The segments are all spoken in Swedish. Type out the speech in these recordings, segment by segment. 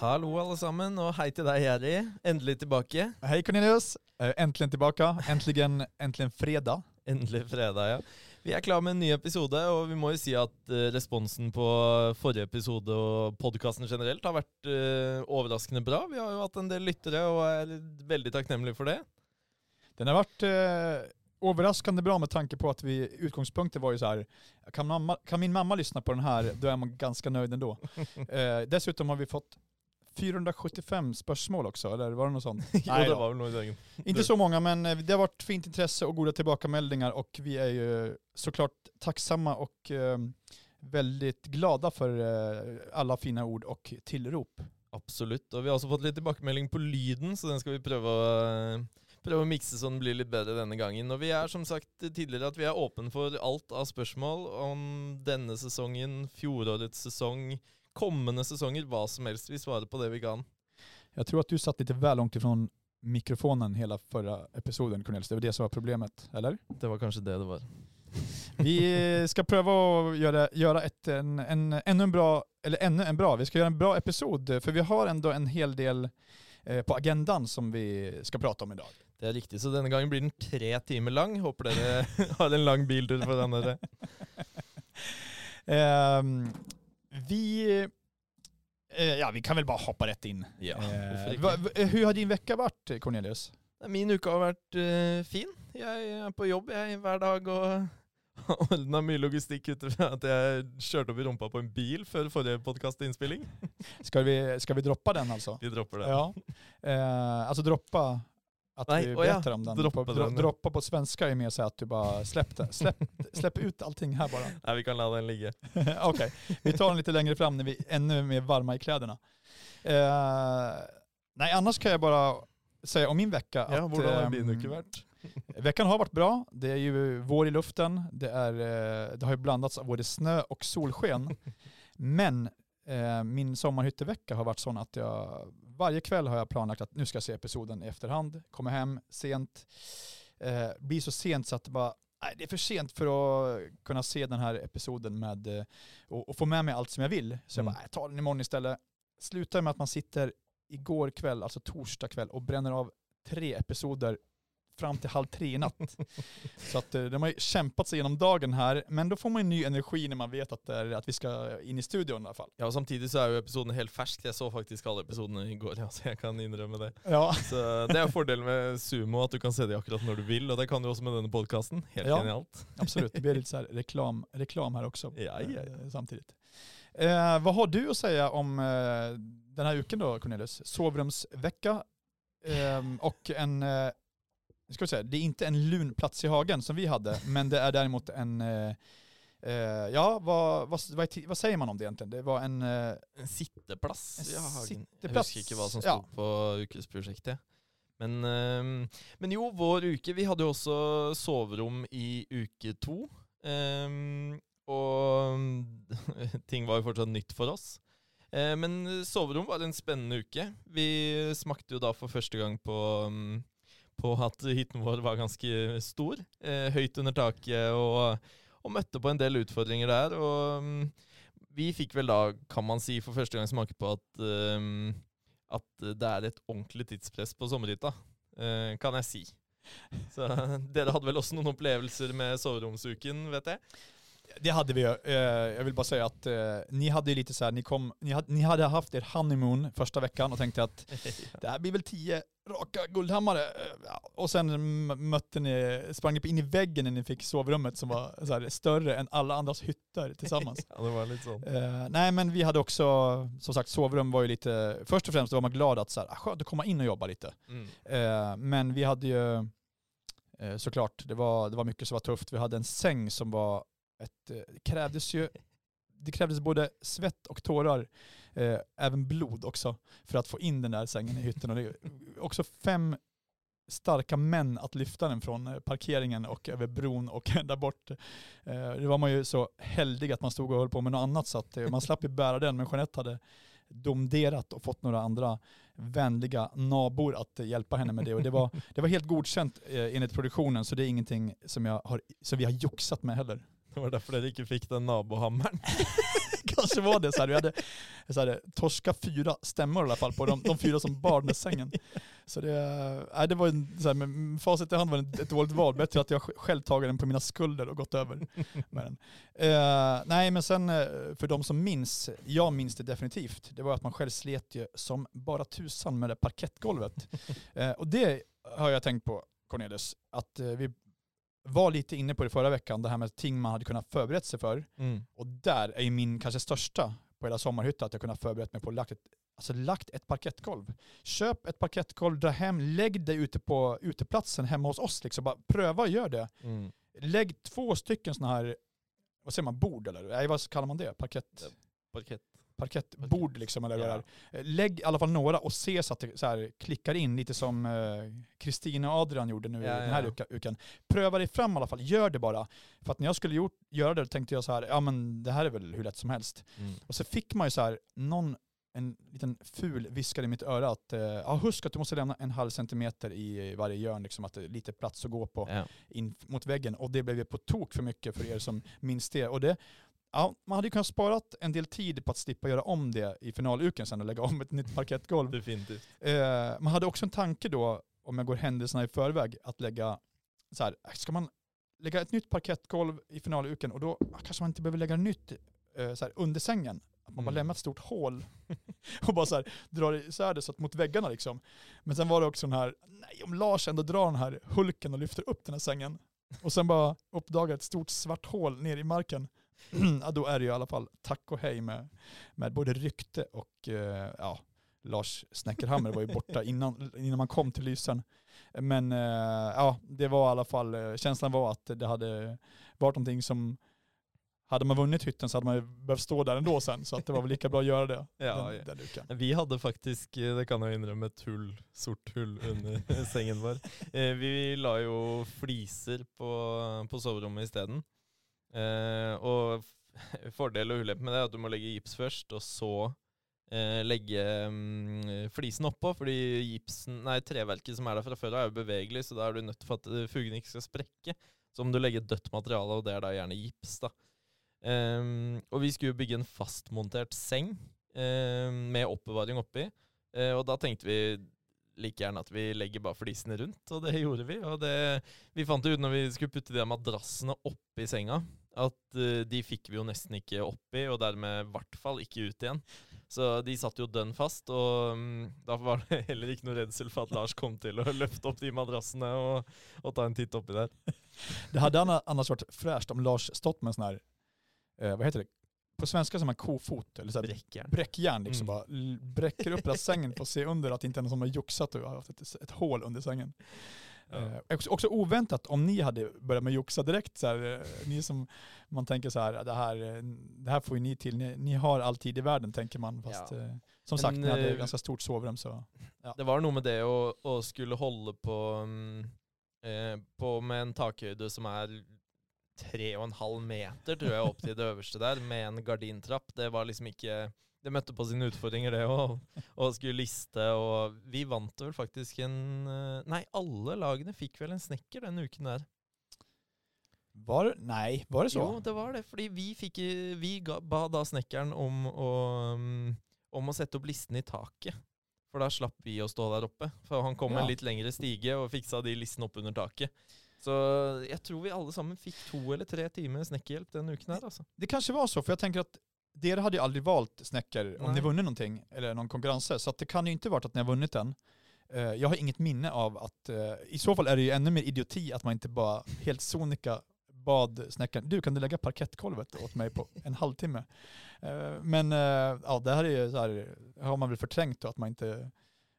Hallo alle sammen, og hei til deg, Jerry. Endelig tilbake. Hej Cornelius! Eh, tillbaka. Äntligen, äntligen fredag. Endelig fredag, ja. Vi er klar med en ny episode, og vi må jo si at eh, responsen på forrige episode og podkasten generelt har vært eh, overraskende bra. Vi har jo hatt en del lyttere og er veldig takknemlige for det. Den har varit eh, överraskande bra med tanke på att vi utgångspunkten var ju så här, kan, mamma, kan min mamma lyssna på den här, då är man ganska nöjd ändå. eh, dessutom har vi fått 475 spörsmål också, eller var det något sånt? Nej det var i dagen. Inte så många, men eh, det har varit fint intresse och goda tillbakameldingar och vi är ju såklart tacksamma och eh, väldigt glada för eh, alla fina ord och tillrop. Absolutt. Og vi har også fått litt tilbakemelding på lyden, så den skal vi prøve å, prøve å mikse så den blir litt bedre denne gangen. Og vi er som sagt tidligere at vi er åpne for alt av spørsmål om denne sesongen, fjorårets sesong, kommende sesonger, hva som helst. Vi svarer på det vi kan. Jag tror att du satt lite väl långt ifrån mikrofonen hela förra episoden Cornelis, det var det som var problemet, eller? Det var kanskje det det var. Vi ska pröva att göra, göra ett, en, en, ännu en bra, eller ännu en bra, vi ska göra en bra episod, för vi har ändå en hel del eh, på agendan som vi ska prata om idag. Det er riktig, så denne gangen blir den tre timer lang. Håper dere har en lang biltur foran dere. Ehm, vi, eh, ja, vi kan väl bara hoppa rätt in. Ja, Eh, va, va, hur har din vecka varit Cornelius? Min uke har vært eh, fin. Jeg er på jobb jeg, hver dag og har ordna mye logistikk ut fra at jeg kjørte opp i rumpa på en bil før forrige podkastinnspilling. Ska vi, ska vi droppa den alltså? Vi dropper det. Ja. Eh, alltså droppa att Nej, vi ja, berättar om den. droppa på, den. droppa på svenska är mer så att du bara släpp, det, släpp, släpp ut allting här bara. Nei, vi kan la den ligge. Okej, vi tar den lite längre fram när vi är ännu mer varma i kläderna. Eh, nej, annars kan jag bara säga om min vecka Ja, att din uke vært? veckan har varit bra. Det är ju vår i luften. Det, är, eh, det har ju blandats av både snö och solsken. Men eh, min sommarhyttevecka har varit sån att jag varje kväll har jag planlagt att nu ska jag se episoden i efterhand. Kommer hem sent. Eh, blir så sent så att det bara Nej, det är för sent för att kunna se den här episoden med, eh, och, och få med mig allt som jag vill. Så jag Mm. bara, "Nej, jag tar den imorgon istället. Slutar med att man sitter igår kväll, alltså torsdag kväll, och bränner av tre episoder fram till halv tre i natt. så att eh, de har ju kämpat sig igenom dagen här, men då får man ju ny energi när man vet att, är, att vi ska in i studion i alla fall. Ja, og Samtidig så er jo episoden helt fersk. Jeg så faktisk alle episodene i går, ja, så jeg kan innrømme det. Ja, Så Det er fordelen med Sumo, at du kan se det akkurat når du vil. Og det kan du også med denne podkasten. Helt Ja. genialt. absolut. Det blir lite så här reklam, reklam här också Ja, ja, eh, samtidigt. Eh, vad har du att säga om eh, den här uken då, Cornelius? Sovrumsvecka ehm, och en, ska vi säga, det är inte en lun plats i hagen som vi hade, men det är däremot en, eh, eh, ja vad, vad, vad, vad säger man om det egentligen? Det var en, eh, En sitteplass i hagen. Sitteplass, husker ikke hva som ja. sto på ukesprosjektet. Men, ehm, men jo, vår uke Vi hadde jo også soverom i uke to. Ehm, og ting var jo fortsatt nytt for oss. Eh, men soverom var en spennende uke. Vi smakte jo da for første gang på, mm, på at hytten vår var ganske stor. Eh, høyt under taket, og, og møtte på en del utfordringer der. Og mm, vi fikk vel da, kan man si, for første gang smake på at, um, ehm, at det er et ordentlig tidspress på sommerhytta. eh, kan jeg si. Så dere hadde vel også noen opplevelser med soveromsuken, vet jeg? Det hade vi. Eh, jag vill bara säga att eh, ni hade ju lite så här, ni, kom, ni, hade, ni hade haft er honeymoon första veckan och tänkte att det här blir väl tio raka guldhammare. Eh, och sen mötte ni, sprang ni in i väggen när ni fick sovrummet som var så här, större än alla andras hytter tillsammans. ja, det var lite sånn. Eh, nej men vi hade också, som sagt sovrum var ju lite, först och främst var man glad att så här, ah, skönt att komma in och jobba lite. Mm. Eh, men vi hade ju eh, såklart, det var, det var mycket som var tufft. Vi hade en säng som var ett, eh, det krävdes ju, det krävdes både svett och tårar, eh, även blod också, för att få in den där sängen i hytten. Och det är också fem starka män att lyfta den från eh, parkeringen och över bron och där bort. Eh, det var man ju så heldig att man stod och höll på med något annat så att eh, man slapp ju bära den. Men Jeanette hade domderat och fått några andra vänliga nabor att eh, hjälpa henne med det. Och det var, det var helt godkänt eh, enligt produktionen så det är ingenting som, jag har, som vi har joxat med heller. Det var derfor dere ikke fikk den nabohammeren. Kanske var det så här. Vi hade så här, torska fyra stämmor i alla fall på de, de fyra som bar den sängen. Så det, nej, det var en, så här, med facit i hand var det ett dåligt val. Bättre att jag själv tagit den på mina skulder och gått över med den. Eh, nej men sen eh, för de som minns, jag minns det definitivt, det var att man själv slet ju som bara tusan med det parkettgolvet. Eh, och det har jag tänkt på Cornelius, att vi var lite inne på det förra veckan, det här med ting man hade kunnat förberett sig för. Mm. Och där är ju min kanske största på hela sommarhytta att jag kunnat förberett mig på lagt ett, alltså lagt ett parkettgolv. Köp ett parkettgolv, dra hem, lägg det ute på uteplatsen hemma hos oss. Liksom. Bara pröva och gör det. Mm. Lägg två stycken sådana här, vad säger man, bord eller? Nej, vad kallar man det? Parkett, Parkett. Parkettbord liksom eller vad Ja. det är. Lägg i alla fall några och se så att det så här klickar in lite som eh, Kristina och Adrian gjorde nu Ja, i den här uka- ukan. Pröva dig fram i alla fall, gör det bara. För att när jag skulle gjort, göra det tänkte jag så här, ja men det här är väl hur lätt som helst. Mm. Och så fick man ju så här, någon, en liten ful viskade i mitt öra att, eh, ja husk att du måste lämna en halv centimeter i varje hjörn, liksom att det är lite plats att gå på Ja. in mot väggen. Och det blev ju på tok för mycket för er som minns det. Och det ja, man hade ju kunnat spara en del tid på att slippa göra om det i finaluken sen och lägga om ett nytt parkettgolv. Definitivt. Eh, man hade också en tanke då, om jag går händelserna i förväg, att lägga, så här, ska man lägga ett nytt parkettgolv i finaluken och då ah, kanske man inte behöver lägga nytt eh, så här, under sängen. Att man bara Mm. lämnar ett stort hål och bara så här, drar isär det så att mot väggarna liksom. Men sen var det också den här, nej om Lars ändå drar den här hulken och lyfter upp den här sängen och sen bara uppdagar ett stort svart hål ner i marken. ja, då är det ju i alla fall tack och hej med, med både rykte och eh, ja, Lars Snäckerhammer var ju borta innan, innan man kom till Lysen. Men eh, ja, det var i alla fall, eh, känslan var att det hade varit någonting som, hade man vunnit hytten så hade man ju behövt stå där ändå sen. Så att det var väl lika bra att göra det. Ja, den, den. Vi hadde faktisk, eh, det kan jeg innrømme, et hull, sort hull under sengen vår. Eh, vi la jo fliser på, på soverommet isteden. Eh, og fordel og ulempe med det er at du må legge gips først, og så eh, legge mm, flisen oppå. Fordi gipsen, nei, treverket som er der fra før av, er jo bevegelig, så da er du nødt for at eh, fugen ikke skal sprekke. Så må du legge dødt materiale, og det er da gjerne gips, da. Um, og vi skulle bygge en fastmontert seng um, ehm, med oppbevaring oppi. Uh, eh, og da tenkte vi like gjerne at vi legger bare flisene rundt, og det gjorde vi. Og det, vi fant det ut når vi skulle putte de madrassene oppi senga, at eh, de fikk vi jo nesten ikke oppi, og dermed i hvert fall ikke ut igjen. Så de satt jo dønn fast, og mm, da var det heller ikke noe redsel for at Lars kom til å løfte opp de madrassene og, og ta en titt oppi der. Det hade anna- annars varit fräscht om Lars stått med en sån här, eh, vad heter det, på svenska som en kofot, eller Bräckjärn. bräckjärn liksom Mm. bara bräcker upp hela sängen för att se under att det inte är någon som har joxat och har haft ett, ett hål under sängen. Ja. Eh, också, också oväntat om ni hade börjat med joxa direkt, så här, eh, ni som man tänker så här, det här, eh, det här får ju ni till, ni, ni har all tid i världen tänker man. Fast Ja. eh, som Men, sagt, ni hade eh, ganska stort sovrum så. Det var noe med det å, å skulle holde på, mm, eh, på med en takhøyde som er tre og en halv meter, tror jeg, opp til det øverste der, med en gardintrapp. Det var liksom ikke Det møtte på sine utfordringer, det òg. Og skulle liste, og vi vant vel faktisk en eh, Nei, alle lagene fikk vel en snekker den uken der. Var nej, var det så? Jo, det var det. Fordi vi, fikk, vi ga, ba da snekkeren om å, mm, om å sette opp listen i taket. For da slapp vi å stå der oppe. For han kom Ja. en litt lengre stige og fiksa de listene opp under taket. Så jeg tror vi alle sammen fikk to eller tre timer snekkerhjelp den uken her. altså. Det kanske var så, för jag tänker att dere hade ju aldrig valt Snäcker om Nej. ni vunnit någonting, eller någon konkurrens. Så det kan ju inte varit att ni har vunnit den. Eh, Jag har inget minne av att, eh, i så fall är det ju ännu mer idioti att man inte bara helt sonika bad Snäckaren, du kan du lägga parkettgolvet åt mig på en halvtimme? Eh, Men ja, det här är ju så här, har man väl förträngt då, att man inte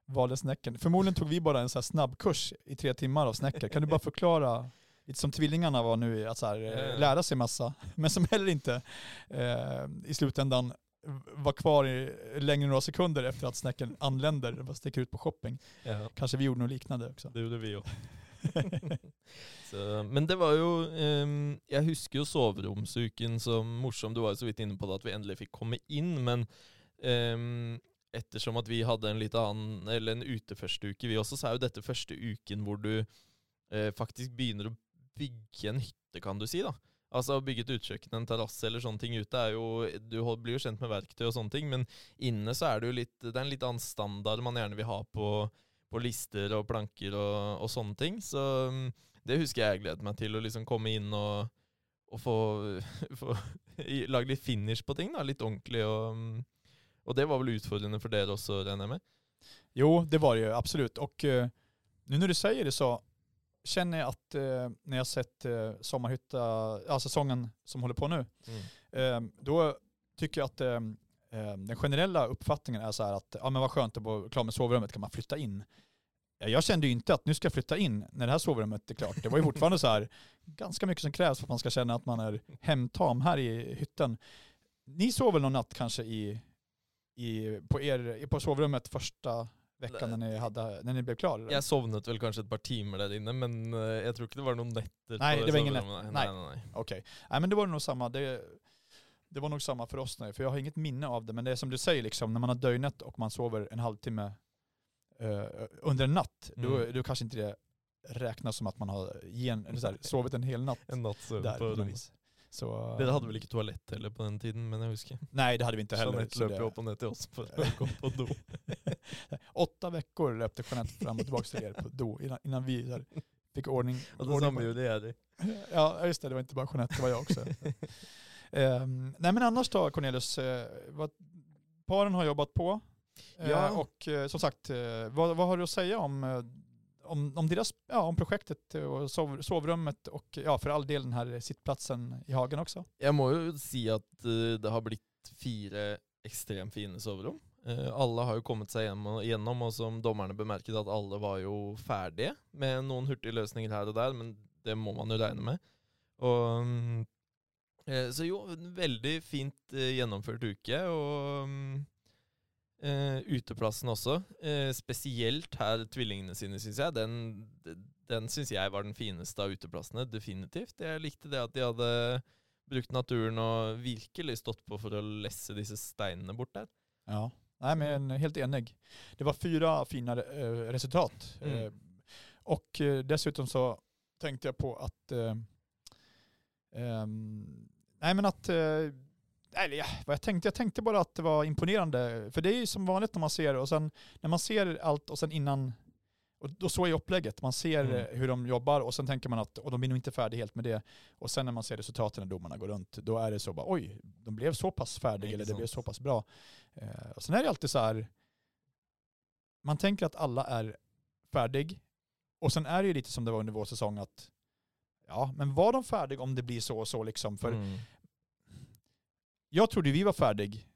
valde Snäckern. Förmodligen tog vi bara en så här snabbkurs i tre timmar av Snäcker. Kan du bara förklara, lite som tvillingarna var nu, att så här, Ja. lära sig massa, men som heller inte eh, i slutändan var kvar i längre än några sekunder efter att Snäckern anländer och sticker ut på shopping. Ja, Kanske vi gjorde något liknande också. det gjorde vi òg. Men det var jo ehm, Jeg husker jo soveromsuken som morsom. Du var jo så vidt inne på det at vi endelig fikk komme inn. Men ehm, ettersom at vi hadde en litt annen Eller en uteførsteuke, vi også, så er jo dette første uken hvor du eh, faktisk begynner å bygge en hytte, kan du si. da. Altså Å bygge et utekjøkken, en terrasse eller sånne ting ute er jo Du blir jo kjent med verktøy og sånne ting, men inne så er det jo litt Det er en litt annen standard man gjerne vil ha på, på lister og planker og, og sånne ting. Så mm, det husker jeg jeg gleder meg til, å liksom komme inn og, og få, få lage litt finish på ting. da, Litt ordentlig. Og, mm, og det var vel utfordrende for dere også, regner jeg med? Jo, det var det ju absolut. Och eh, nu när du säger det så känner jag att eh, när jag sett eh, Sommarhytta, ja, säsongen som håller på nu, eh, då tycker jag att eh, eh, den generella uppfattningen är så här att ja men vad skönt att vara klar med sovrummet, kan man flytta in? Ja, Jag kände ju inte att nu ska jag flytta in när det här sovrummet är klart. Det var ju fortfarande så här ganska mycket som krävs för att man ska känna att man är hemtam här i hytten. Ni sov väl någon natt kanske i, i, på, er, på sovrummet första veckan när ni, hade, när ni blev klar? eller? Jeg sovnet vel kanskje et par timer der inne, men eh, jeg tror ikke det var noen netter. Nei, på det var ingen Nei, nei. nei, nei. Okej. Nej men det var nog samma. Det, det var nog samma för oss nu. För jag har inget minne av det. Men det är som du säger, liksom, när man har dögnat och man sover en halvtimme eh, under en natt, då, Mm. då kanske inte det räknas som att man har gen, eller så här, sovit en hel natt En søvn där. på något vis. Så, Dere hadde vel ikke toalett heller på den tiden, men jeg husker. Nej, det hade vi inte heller. Jeanette så løp jo det, opp og ned til oss for å gå på do. åtta veckor löpte Jeanette fram och tillbaka till er på do innan, innan vi här, fick ordning. Og det ordning samme på- gjorde jeg. Ja, just det. Det var inte bara Jeanette, det var jag också. Ehm, nej men annars då Cornelius, eh, vad, paren har jobbat på. Eh, Ja. Och eh, som sagt, vad, vad har du att säga om, om, om, deras, ja, om projektet och sov, sovrummet och ja, för all del den här sittplatsen i hagen också? Jag må ju säga att eh, det har blivit fyra extremt fina sovrum. Eh, alla har ju kommit sig igenom och som domarna bemärkte att alla var ju färdiga med någon hurtige lösningar här och där, men det må man ju räkna med. Och, mm, eh, så jo, en fint genomfört uke, och eh, uteplassen også. Eh, spesielt her tvillingene sine, syns jeg. Den, den syns jeg var den fineste av uteplassene, definitivt. Jeg likte det at de hadde brukt naturen og virkelig stått på for å lesse disse steinene bort der. Ja. Nej men helt enig. Det var fyra fina eh, resultat. Mm. Och dessutom så tänkte jag på att ehm, nej men att eller ja, vad jag tänkte, jag tänkte bara att det var imponerande. För det är ju som vanligt när man ser och sen när man ser allt och sen innan och då så är upplägget. Man ser Mm. hur de jobbar och sen tänker man att och de blir nog inte färdiga helt med det. Och sen när man ser resultaten när domarna går runt, då är det så bara oj, de blev så pass färdiga Inte eller det blev så pass bra. Eh, och sen är det alltid så här, man tänker att alla är färdig och sen är det ju lite som det var under vår säsong att ja, men var de färdiga om det blir så och så liksom? För Mm. Jag trodde vi var färdig,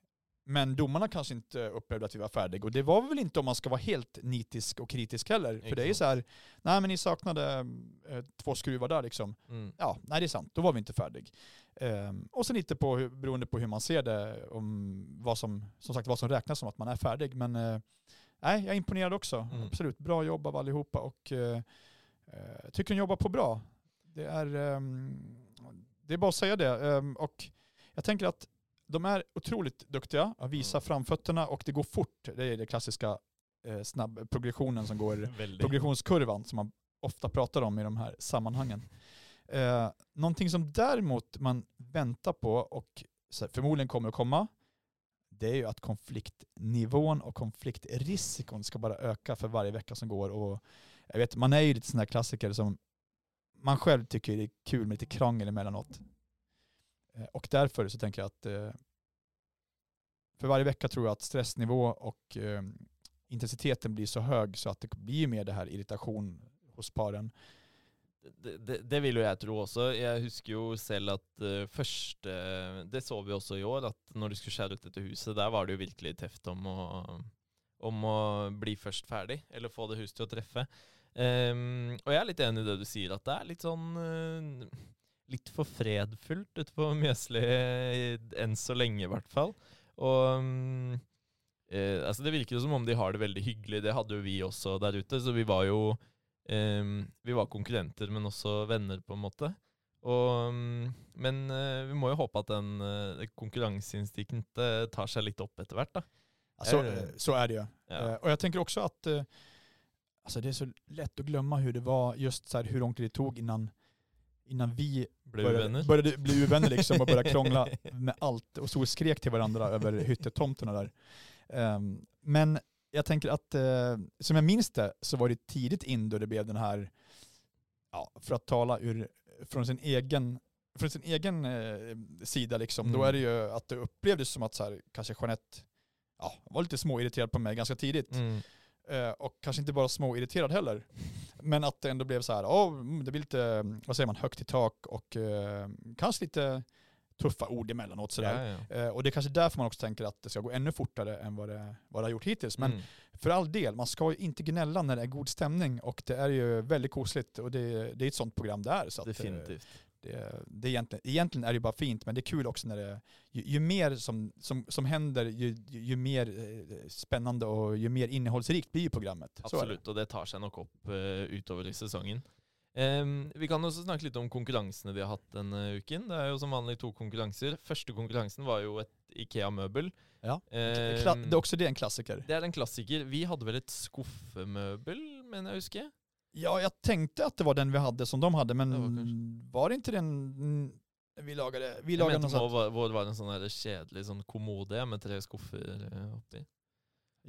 men domarna kanske inte upplevde att vi var färdiga. Och det var vi väl inte om man ska vara helt nitisk och kritisk heller. För det är ju Exakt. så här, nej men ni saknade eh, två skruvar där liksom. Mm. Ja, nej det är sant, då var vi inte färdig. Ehm, och sen lite på, beroende på hur man ser det, om vad som, som sagt, vad som räknas som att man är färdig. Men eh, nej, jag är imponerad också. Mm. Absolut, bra jobb av allihopa och eh, eh, tycker de jobbar på bra. Det är, ehm, det är bara att säga det. Ehm, och jag tänker att de är otroligt duktiga att visa Mm. framfötterna och det går fort. Det är det klassiska eh, snabb progressionen som går progressionskurvan som man ofta pratar om i de här sammanhangen. Eh, någonting som däremot man väntar på och förmodligen kommer att komma, det är ju att konfliktnivån och konfliktrisken ska bara öka för varje vecka som går. Och jag vet, man är ju lite sån här klassiker som man själv tycker det är kul med lite krangel emellanåt. Eh, och därför så tänker jag att eh, för varje vecka tror jag att stressnivå och eh, intensiteten blir så hög så att det blir mer det här irritation hos paren. Det, det, det vil jo jeg tro også. Jeg husker jo selv at uh, første Det så vi også i år, at når de skulle skjære ut dette huset, der var det jo virkelig teft om å, om å bli først ferdig, eller få det huset til å treffe. Um, og jeg er litt enig i det du sier, at det er litt sånn uh, Litt for fredfullt ute på Mjøsli, enn så lenge i hvert fall. Og um, uh, altså Det virker jo som om de har det veldig hyggelig. Det hadde jo vi også der ute, så vi var jo Um, vi var konkurrenter, men også venner, på en måte. Og, um, men uh, vi må jo håpe at den uh, konkurranseinstinktet tar seg litt opp etter hvert. da. Så, så är det ju. Ja. Eh, och jag tänker också att eh, alltså det är så lätt att glömma hur det var, just så här, hur lång tid det tog innan, innan vi Ble vi började, började bli uvänner liksom och började krångla med allt och och skrek till varandra över hyttetomterna där. Ehm, men jag tänker att, eh, som jag minns det, så var det tidigt in då det blev den här, ja, för att tala ur, från sin egen från sin egen eh, sida liksom, då Mm. är det ju att det upplevdes som att så här, kanske Jeanette ja, var lite småirriterad på mig ganska tidigt. Mm. Eh, och kanske inte bara småirriterad heller. Men att det ändå blev så här, oh, det blir lite, vad säger man, högt i tak och eh, kanske lite tuffa ord emellanåt sådär. Ja, ja. Eh, och det är kanske därför man också tänker att det ska gå ännu fortare än vad det, vad det har gjort hittills. Men Mm. för all del, man ska ju inte gnälla när det är god stämning och det är ju väldigt kosligt och det, det är ett sånt program det är. Så att, eh, Definitivt. Det, det är egentligen, egentligen är det ju bara fint, men det är kul också när det, ju, ju mer som, som, som händer, ju, ju, ju mer eh, spännande och ju mer innehållsrikt blir ju programmet. Är det. Og det tar seg nok opp eh, utover i sesongen. Em, vi kan også snakke litt om konkurransene de har hatt denne uken. Det er jo som vanlig to konkurranser. Første konkurransen var jo et Ikea-møbel. Ja. Kla, det är också det en klassiker. det er en klassiker. Vi hadde vel et skuffemøbel, mener jeg å huske. Ja, jag tänkte att det var den vi hade som de hade, men Det var var det inte den mm, vi lagade? Vi Jeg lagade något sånt. var, vår var en sånn der kjedelig sånn kommode med tre skuffer eh, oppi.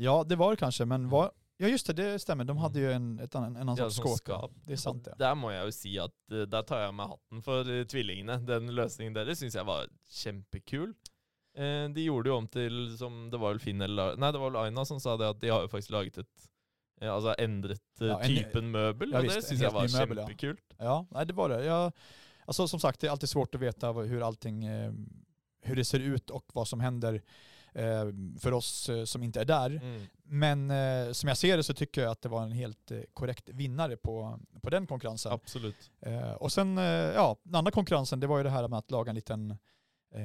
Ja, det var det kanske, men var, ja just det, det stämmer. De hade ju en, ett annan, en annan sorts skåp. ja. skap. Det är sant det. Der må jeg jo si at eh, der tar jeg med hatten for eh, tvillingene. Den løsningen deres syns jeg var. Eh, de gjorde det jo om til som Det var vel Finn eller Nei, det var vel Aina som sa det at de har jo faktisk laget et eh, Altså endret eh, Ja, en- typen møbel, Ja, visst, det syns helt var möbel, ja. kjempekult. Ja, nej, det var det. Jag, alltså, som sagt, det är alltid svårt att veta hur allting, eh, hur det ser ut och vad som händer eh, för oss eh, som inte är där. Mm. Men som jag ser det så tycker jag att det var en helt korrekt vinnare på, på den konkurrensen. Absolutt. Eh, och sen, ja, den andra konkurrensen det var ju det här med att laga en liten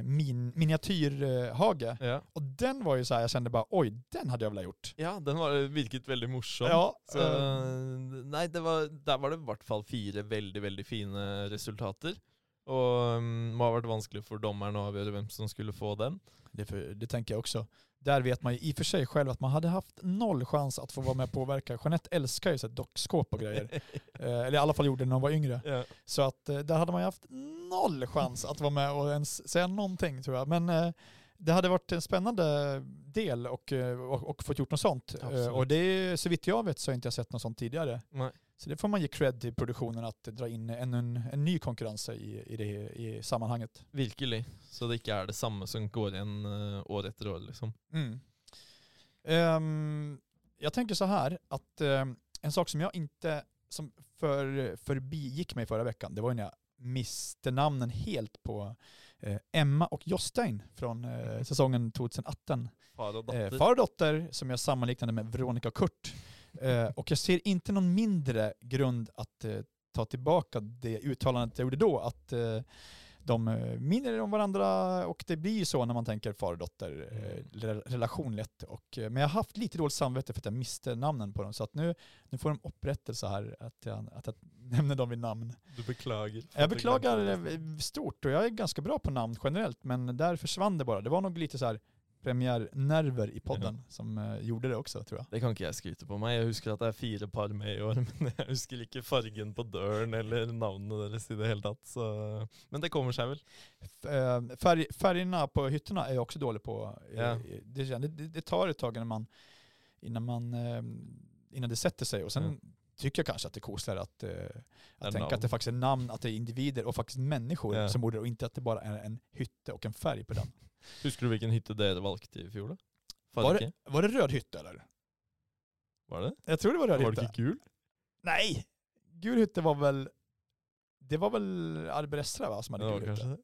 min, miniatyrhage. Ja. Och den var ju så här, jag kände bara oj, den hade jag velat gjort. ja, den var, virket veldig morsom. Ja, Så, eh, nei, det var, der var det i hvert fall fire veldig, veldig fine resultater. Og um, må ha vært vanskelig for dommeren å avgjøre hvem som skulle få den. det, för, det tänker jag också. Där vet man ju i och för sig själv att man hade haft noll chans att få vara med och påverka. Jeanette älskar ju så dockskåp och grejer. Eh, eller i alla fall gjorde det när hon var yngre. ja. Så att eh, där hade man ju haft noll chans att vara med och ens säga någonting tror jag. Men eh, det hade varit en spännande del och, och, och fått gjort något sånt. Absolut. och det, så vitt jag vet så har inte jag sett något sånt tidigare. Nei. Så det får man ge cred till produktionen att dra in ännu en, en ny konkurrens i, i, det, i sammanhanget. Virkelig. Så det ikke er det samme som går igjen eh, år etter år, liksom. Mm. Ehm, jag tänker så här att ehm, en sak som jag inte, som för, förbigick mig förra veckan, det var ju när jag miste namnen helt på eh, Emma och Jostein från eh, säsongen 2018. Far og Eh, datter. far och dotter som jag sammanliknade med Veronica och Kurt. Eh, och jag ser inte någon mindre grund att eh, ta tillbaka det uttalandet jag gjorde då, att eh, de eh, minner om varandra och det blir ju så när man tänker far och dotter eh, re- relation lätt. Och, eh, men jag har haft lite dåligt samvete för att jag miste namnen på dem så att nu, nu får de upprättelse här att jag, att jag nämner dem vid namn. Du beklager. Jag beklagar stort och jag är ganska bra på namn generellt men där försvann det bara. Det var nog lite så här premiärnerver i podden som eh, gjorde det också tror jag. Det kan ikke jeg skryte på meg. Jeg husker at det er fire par med i år, men jeg husker ikke fargen på døren eller navnene deres i det hele tatt. Så. Men det kommer seg vel. F- eh, Färg, färgerna på hytterna är jag också dålig på. Eh, Ja. Det, det, det tar ett tag innan man, innan man eh, innan det sätter sig och sen Ja. Tycker jag kanske att det är coolare att, eh, att Än tänka namn. att det faktiskt är namn, att det är individer och faktiskt människor Ja. som bor där och inte att det bara är en hytte och en färg på den. Husker du hvilken hytte dere valgte i fjor, da? Var det, var det röd hytte eller? Var det? Jag tror det var röd Var hytte. det ikke kul? Nej! Gul hytte var väl, det var väl Arbrestra va som hade Det var gul hytte? det.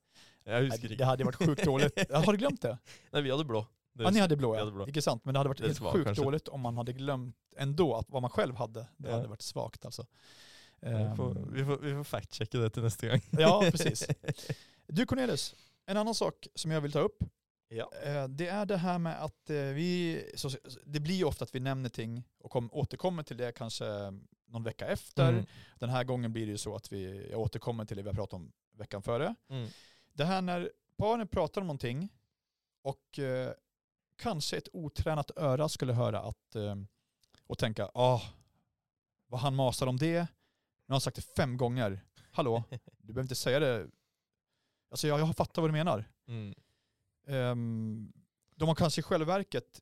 Jeg husker Nej, ikke. Det hade varit sjukt dåligt. Ja, Har du glömt det? Nei, vi hadde blå. Det Ja, ni hade blå ja. hade blå. Men det hade varit Det helt var sjukt kanske. dåligt om man hade glömt ändå att vad man själv hade. Det Ja. hade varit svagt alltså. Vi får, Ehm, vi får, vi får fact-checke det til neste gang. Ja, precis. Du Cornelis, en annan sak som jag vill ta upp. Ja. eh, Det är det här med att eh, vi, så, det blir ju ofta att vi nämner ting och kom, återkommer till det kanske någon vecka efter. Mm. Den här gången blir det ju så att vi jag återkommer till det vi har pratat om veckan före. Mm. Det här när paren pratar om någonting och eh, kanske ett otränat öra skulle höra att eh, och tänka, ah, vad han masar om det. Nu har han sagt det fem gånger. Hallå, du behöver inte säga det. Alltså jag, jag fattar vad du menar. Mm. Um, de har kanske i självverket,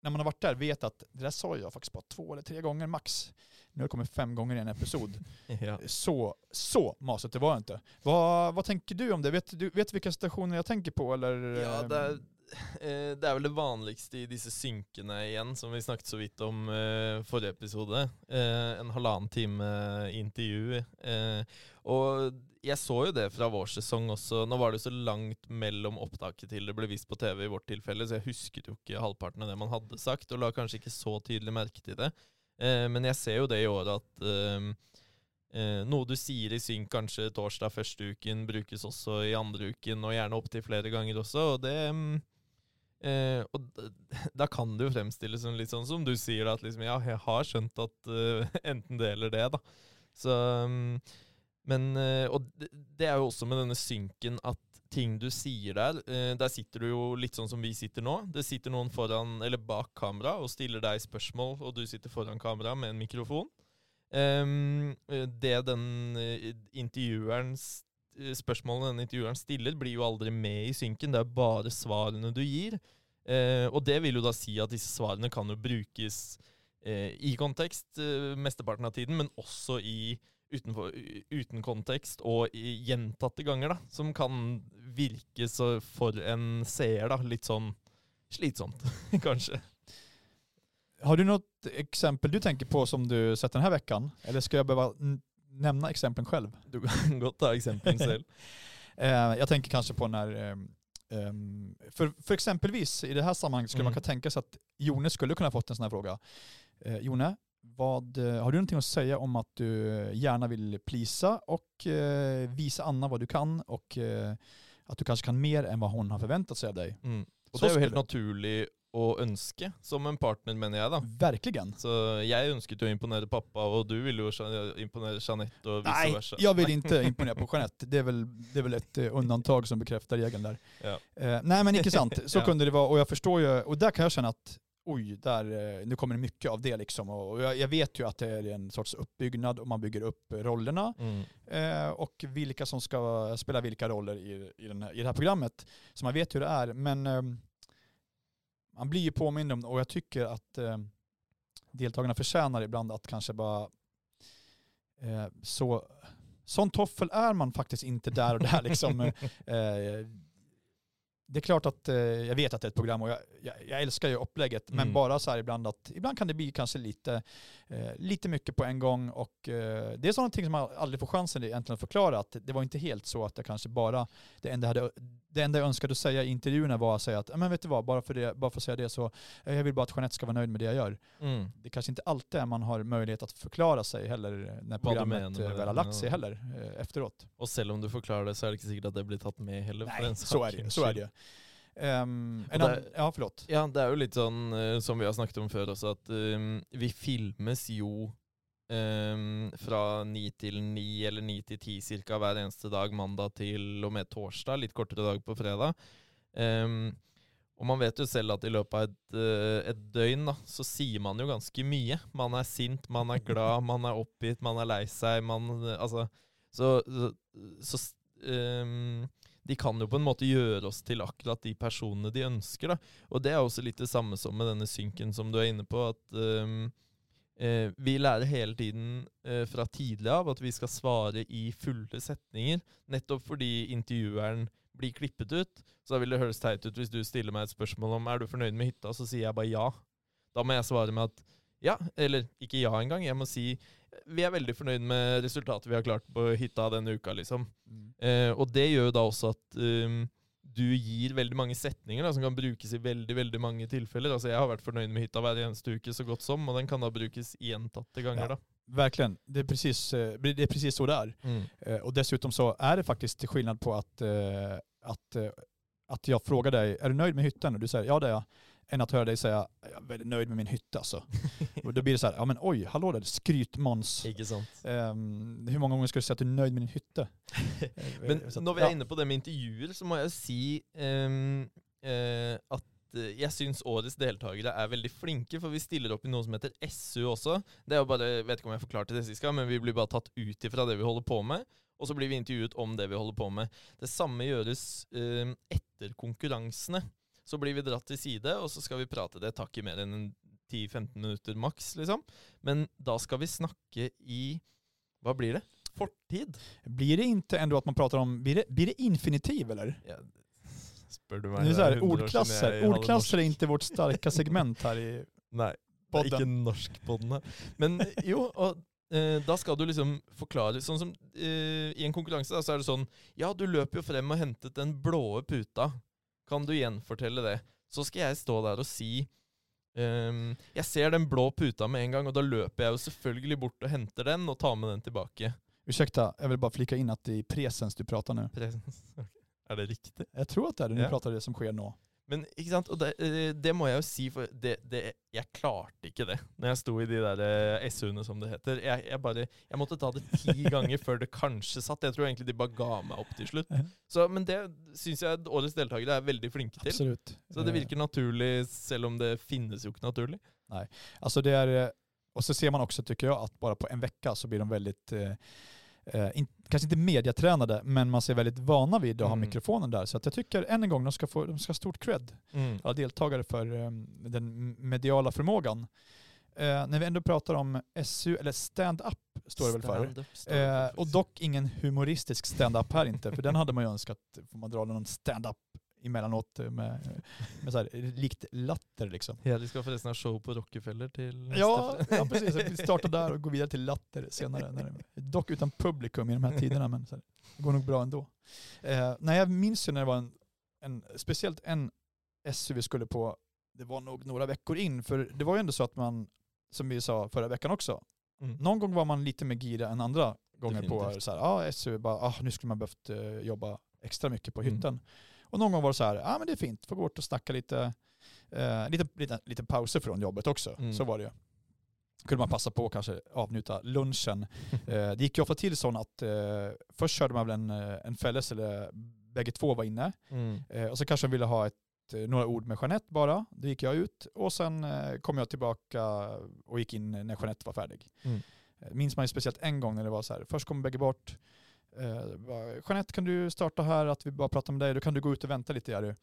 när man har varit där, vet att det där sa jag faktiskt bara två eller tre gånger max. Nu har det kommit fem gånger i en episod. Ja. Så, så masigt det var inte. Vad, vad tänker du om det? Vet du vet vilka situationer jag tänker på? Eller, Ja, ehm, det er, eh, det er vel det vanligste i disse synkene igjen, som vi snakket så vidt om eh, forrige episode. Eh, en halvannen time eh, intervju. Eh, og jeg så jo det fra vår sesong også. Nå var det så langt mellom opptaket til det ble vist på TV i vårt tilfelle, så jeg husket jo ikke halvparten av det man hadde sagt, og la kanskje ikke så tydelig merke til det. Eh, men jeg ser jo det i år at ehm, eh, Eh, noe du sier i synk kanskje torsdag første uken, brukes også i andre uken, og gjerne opptil flere ganger også. Og det ehm, eh, Og da kan det jo fremstilles som litt sånn som du sier, at liksom ja, jeg har skjønt at uh, eh, enten det eller det, da. Så um, Men eh, uh, Og det, det er jo også med denne synken at ting du sier der uh, eh, Der sitter du jo litt sånn som vi sitter nå. Det sitter noen foran eller bak kamera og stiller deg spørsmål, og du sitter foran kamera med en mikrofon. Um, det den eh, intervjueren Eh, spørsmålene denne intervjueren stiller, blir jo aldri med i synken. Det er bare svarene du gir. Eh, og det vil jo da si at disse svarene kan jo brukes eh, i kontekst eh, mesteparten av tiden, men også i utenfor, uten kontekst og i gjentatte ganger, da. Som kan virke så for en seer, da, litt sånn slitsomt, kanskje. Har du något exempel du tänker på som du sett den här veckan? Eller ska jag behöva nämna exemplen själv? Du kan godt ta eksempelen selv. Eh, jag tänker kanske på när, ehm, ehm, för, för exempelvis i det här sammanhanget skulle Mm. man kunna tänka sig att Jone skulle kunna fått en sån här fråga. Eh, Jone, vad, eh, har du någonting att säga om att du gärna vill plisa och visa Anna vad du kan og eh, att du kanske kan mer än vad hon har förväntat sig av dig? Mm. Så det er jo helt skulle- naturlig å ønske som en partner, mener jeg, da. Verkligen. Så jeg ønsket jo å imponere pappa, og du ville jo sja- imponere Jeanette, og vice Nej, versa. jag vill inte imponera på Jeanette. Det är väl, det är väl ett eh, undantag som bekräftar regeln där. Ja. Eh, nej men icke sant, så Ja. kunde det vara. Och jag förstår ju, och där kan jag känna att oj, där, eh, nu kommer det mycket av det liksom. Och och jag, jag vet ju att det är en sorts uppbyggnad och man bygger upp rollerna. Mm. Eh, och vilka som ska spela vilka roller i, i, här, i det här programmet. Så man vet hur det är. Men eh, man blir ju påmind om och jag tycker att eh, deltagarna förtjänar ibland att kanske bara eh, så sån toffel är man faktiskt inte där och där liksom. eh, det är klart att eh, jag vet att det är ett program och jag, jag, jag älskar ju upplägget men Mm. bara så här ibland att ibland kan det bli kanske lite, lite mycket på en gång och eh, det är ting som man aldrig får chansen egentligen att förklara att det var inte helt så att jag kanske bara, det enda jag, hade, det enda jag önskade säga i intervjuerna var att säga att "Ja, men vet du vad, bara för, det, bara för att säga det så eh, jag vill bara att Jeanette ska vara nöjd med det jag gör. Mm. Det kanske inte alltid är man har möjlighet att förklara sig heller när programmet eh, väl har lagt sig heller eh, efteråt. Og selv om du forklarer det, så er det ikke sikkert at det blir tatt med heller. Nej, så är det, så är det. Um, det- annan, ja, förlåt. Ja, det er jo litt sånn eh, som vi har snakket om før også, at eh, vi filmes jo eh, fra ni til ni eller ni til ti cirka hver eneste dag, mandag til og med torsdag, litt kortere dag på fredag. Eh, og man vet jo selv at i løpet av et, eh, et døgn da, så sier man jo ganske mye. Man er sint, man er glad, man er oppgitt, man er lei seg. Man, eh, altså, så så, så ehm, de kan jo på en måte gjøre oss til akkurat de personene de ønsker. da. Og det er også litt det samme som med denne synken som du er inne på. at um, eh, vi lærer hele tiden eh, fra tidlig av at vi skal svare i fulle setninger, nettopp fordi intervjueren blir klippet ut. Så da vil det høres teit ut hvis du stiller meg et spørsmål om er du fornøyd med hytta, så sier jeg bare ja. Da må jeg svare med at ja, eller ikke ja engang. Jeg må si vi er veldig fornøyd med resultatet vi har klart på hytta denne uka, liksom. Mm. Eh, og det gjør jo da også at um, du gir veldig mange setninger da, som kan brukes i veldig veldig mange tilfeller. Altså Jeg har vært fornøyd med hytta hver eneste uke så godt som, og den kan da brukes gjentatte ganger. Ja. da. Verkligen, det är, precis, eh, det är precis så det är. Eh, Och dessutom så är det faktiskt skillnad på att, eh, att, att jag frågar dig, är du nöjd med hytten? Och du säger ja det är jag. Än att höra dig säga, jag är väldigt nöjd med min hytta alltså. Och då blir det så här, ja men oj, hallå där, skrytmåns. Sant? Um, hur många gånger ska du säga att du är nöjd med din hytte? Men att- når vi ja. inne på det med intervjuer, så må jeg jo si ehm, eh, at eh, jeg syns årets deltakere er veldig flinke, for vi stiller opp i noe som heter SU også. Det er jo bare, vet ikke om jeg forklarte det sist men vi blir bare tatt ut ifra det vi holder på med. Og så blir vi intervjuet om det vi holder på med. Det samme gjøres eh, etter konkurransene. Så blir vi dratt til side, og så skal vi prate. Det tar ikke mer enn en 10-15 minutter maks, liksom. Men da skal vi snakke i Hva blir det? Fortid. Blir det inte ändå att man pratar om, blir det, blir det infinitiv eller? Ja, spør du Det meg är så det er här, 100 år siden ordklasser. Ordklasser är inte vårt starka segment här i Nei, det er ikke podden. norskpodden her. Men jo, og eh, da skal du liksom forklare Sånn som eh, i en konkurranse, da, så er det sånn Ja, du løp jo frem og hentet den blå puta. Kan du gjenfortelle det? Så skal jeg stå der og si ehm, Jeg ser den blå puta med en gang, og da løper jeg jo selvfølgelig bort og henter den og tar med den tilbake. Ursäkta, jag vill bara flika in att det är presens du pratar nu. Presens. Er det riktig? Jag tror att det är det, nu Ja. pratar det som sker nu. Men ikke sant, og det, eh, det må jeg jo si, for det, det, jeg klarte ikke det når jeg sto i de der eh, SU-ene, som det heter. Jeg, jeg bare, jeg måtte ta det ti ganger før det kanskje satt. Jeg tror egentlig de bare ga meg opp til slutt. Så, men det syns jeg årets deltakere er veldig flinke til. Absolut. Så det Eh, virker naturlig, selv om det finnes jo ikke naturlig. Alltså det är, eh, och så ser man också tycker jag att bara på en vecka så blir de väldigt, eh, eh, in, kanske inte mediatränade, men man ser väldigt vana vid att ha Mm. mikrofonen där. Så att jag tycker än en gång de ska få de ska ha stort cred, Mm. alla deltagare för eh, den mediala förmågan. Eh, när vi ändå pratar om SU, eller stand-up står det väl för. Eh, och dock ingen humoristisk stand-up här inte, för den hade man ju önskat, får man dra någon stand-up emellanåt eh, med, med så här, likt latter liksom. Ja, de skal forresten ha show på Rockefeller til neste Ja, ja precis. Vi startar där och går vidare till latter senare. När det, dock utan publikum i de här tiderna, men här, det går nog bra ändå. Eh, nej, jag minns ju när det var en, en, speciellt en SU vi skulle på, det var nog några veckor in, för det var ju ändå så att man, som vi sa förra veckan också, Mm. någon gång var man lite mer gira än andra gånger på Definitivt. så här, ja, SU, bara, ah, nu skulle man behövt eh, jobba extra mycket på Mm. Och någon gång var det så här, ja men det är fint, får gå bort och snacka lite, eh, lite, lite, lite pauser från jobbet också. Mm. Så var det ju. Kunde man passa på att kanske avnjuta lunchen. eh, det gick ju ofta till så att eh, först körde man väl en, eh, en fälles eller bägge två var inne. Mm. Eh, och så kanske de ville ha ett, eh, några ord med Jeanette bara. Då gick jag ut och sen eh, kom jag tillbaka och gick in när Jeanette var färdig. Mm. Minns man ju speciellt en gång när det var så här, först kom bägge bort. Eh, bara, Jeanette kan du starta här, att vi bara pratar med dig, då kan du gå ut och vänta lite Jerry.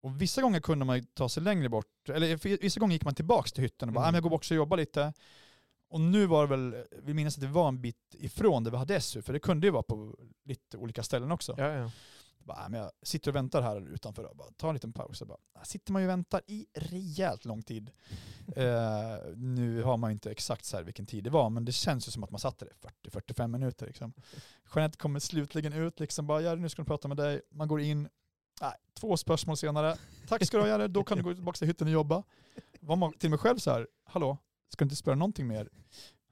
Och vissa gånger kunde man ta sig längre bort, eller vissa gånger gick man tillbaka till hytten och bara, Mm. mm. jag går bort och jobbar lite. Och nu var det väl, vi minns att det var en bit ifrån där vi hade SU, för det kunde ju vara på lite olika ställen också. Ja, ja. Bara, "Nej, men jag sitter och väntar här utanför och bara, ta en liten paus. Och bara, "Här sitter man ju och väntar i rejält lång tid. Eh, nu har man ju inte exakt så här vilken tid det var, men det känns ju som att man satt där i 40-45 minuter. Liksom. Jeanette kommer slutligen ut, liksom bara, Jerry nu ska jag prata med dig. Man går in, nej, två spörsmål senare. Tack ska du ha Jerry, då kan du gå tillbaka till hytten och jobba. Var man till mig själv så här, hallå, ska du inte spöra någonting mer?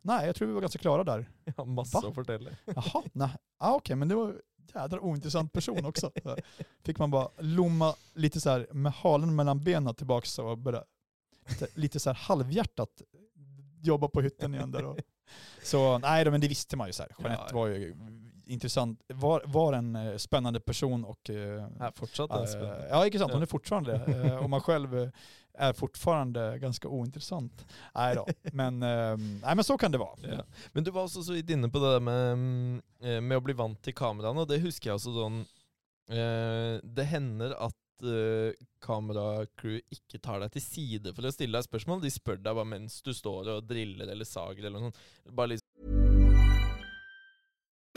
Nej, jag tror vi var ganska klara där. Masse Va? å fortelle. Jaha, nej. Ah, okej, men det var jädra ointressant person också. Fick man bara lomma lite så här med halen mellan benen tillbaka och börja lite, lite så här halvhjärtat jobba på hytten igen där. Och. Så nej, men det visste man ju så här. Jeanette Ja. var ju intressant, var, var en eh, spännande person och eh, Er fortsatt det eh, spennende. Ja, inte sant. Hon Ja. är fortfarande det. Eh, Och man själv eh, är fortfarande ganska ointressant. Nej då, men, eh, nej, men så kan det vara. Ja. Men du var också så vidt inne på det där med, mm, eh, med att bli vant till kameran och det huskar jag också sån, eh, Det händer att uh, kameracrew ikke tar deg til side for å stille deg spørsmål. De spør deg bare mens du står og driller eller sager eller noe sånt. Bare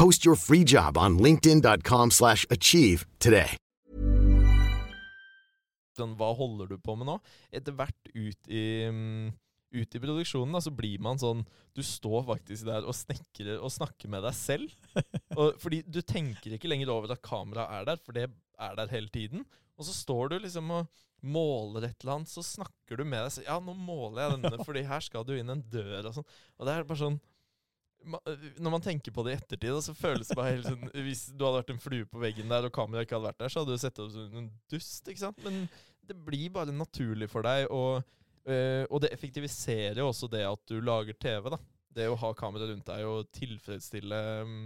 Post your free job on linkedin.com/achieve slash achieve today. hva holder du på med nå? Etter hvert ut i, mm, ut i produksjonen da, så blir man sånn Du står faktisk der og snekrer og snakker med deg selv. Og, fordi du tenker ikke lenger over at kameraet er der, for det er der hele tiden. Og så står du liksom og måler et eller annet, så snakker du med deg selv. Ja, nå måler jeg denne, fordi her skal du inn en dør og sånn. Og det er bare sånn ma- når man tenker på det i ettertid, da, så føles det bare helt sånn Hvis du hadde vært en flue på veggen der, og kameraet ikke hadde vært der, så hadde du sett ut som en dust. ikke sant? Men det blir bare naturlig for deg, og, øh, og det effektiviserer jo også det at du lager TV. da. Det å ha kamera rundt deg og tilfredsstille mm,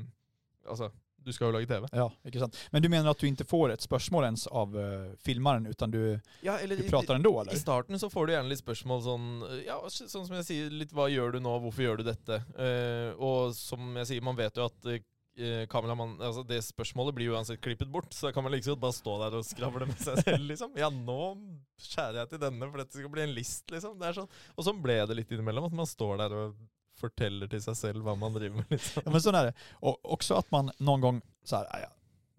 Altså, du skal jo lage TV. Ja, ikke sant. Men du menar att du inte får ett spörsmål ens av uh, filmaren utan du, Ja, eller du pratar ändå eller? I starten så får du gjerne litt spørsmål sånn Ja, sånn som jeg sier, litt hva gjør du nå, hvorfor gjør du dette? Eh, og som jeg sier, man vet jo at eh, kameramann Altså, det spørsmålet blir jo uansett klippet bort, så kan man like godt bare stå der og skravle med seg selv, liksom. Ja, nå skjærer jeg til denne, for dette skal bli en list, liksom. Det er sånn. Og sånn ble det litt innimellom, at man står der og forteller til seg selv hva man driver med, liksom. Ja, men sån är det. Och också att man någon gång, så här, ja,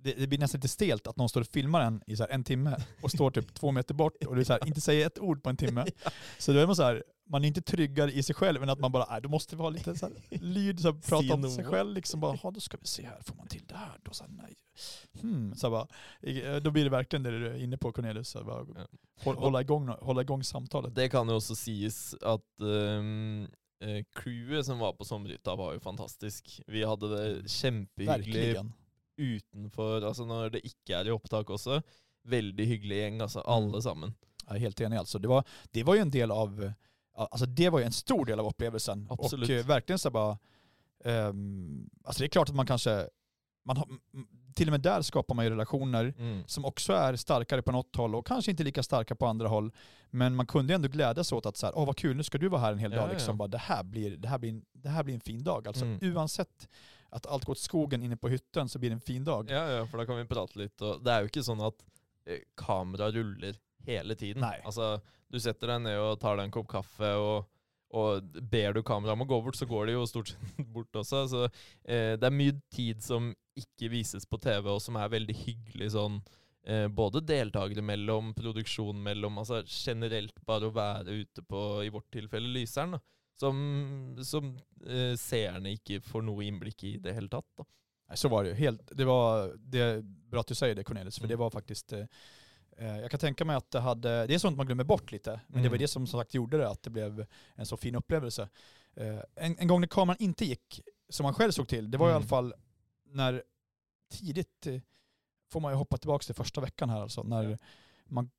det, det blir nästan lite stelt att någon står och filmar en i så här en timme och står typ två meter bort och du så här, inte säger ett ord på en timme. Så då är man så här, man är inte tryggare i sig själv än att man bara, nej, då måste vi vara lite så här, lyd, så här, prata om sig själv liksom bara, då ska vi se här, får man till det här då? Så här, nej. Hmm, så bara, eh, då blir det verkligen det du är inne på Cornelius, så bara, hålla, igång, hålla igång samtalet. Det kan jo også sies at um, eh, crewet som var på sommerhytta, var jo fantastisk. Vi hadde det kjempehyggelig Verkligen. utenfor, altså når det ikke er i opptak også. Veldig hyggelig gjeng, altså. Alle sammen. Jag är helt enig alltså. Det var, det var ju en del av, alltså det var ju en stor del av upplevelsen. Absolut. Och eh, verkligen så bara, ehm, alltså det är klart att man kanske, man har, till och med där skapar man ju relationer Mm. som också är starkare på något håll och kanske inte lika starka på andra håll. Men man kunde ändå glädjas åt att så här, åh vad kul, nu ska du vara här en hel Ja, dag. ja. Liksom. Bara, det, här blir, det, här blir en, det här blir en fin dag. Alltså Mm. oavsett att allt går åt skogen inne på hytten så blir det en fin dag. Ja, ja, for da kan vi prate litt. Og det er jo ikke sånn at eh, kamera ruller hele tiden. Nei. Altså, du setter deg ned og tar deg en kopp kaffe, og, og ber du kameraet om å gå bort, så går det jo stort sett bort også. Så eh, det er mye tid som ikke vises på TV, og som er veldig hyggelig sånn eh, både deltakere mellom, produksjon mellom, altså generelt bare å være ute på, i vårt tilfelle, Lyseren, da, som, som eh, seerne ikke får noe innblikk i det hele tatt. da. Så var det ju. Helt, det, var, det är bra att du säger det Cornelis, för Mm. det var faktiskt, eh, jag kan tänka mig att det hade, det är sånt man glömmer bort lite, men det var Mm. det som som sagt gjorde det, att det blev en så fin upplevelse. Eh, en, en gång när kameran inte gick, som man själv såg till, det var i Mm. alla fall när tidigt, eh, får man ju hoppa tillbaka till första veckan här alltså, när man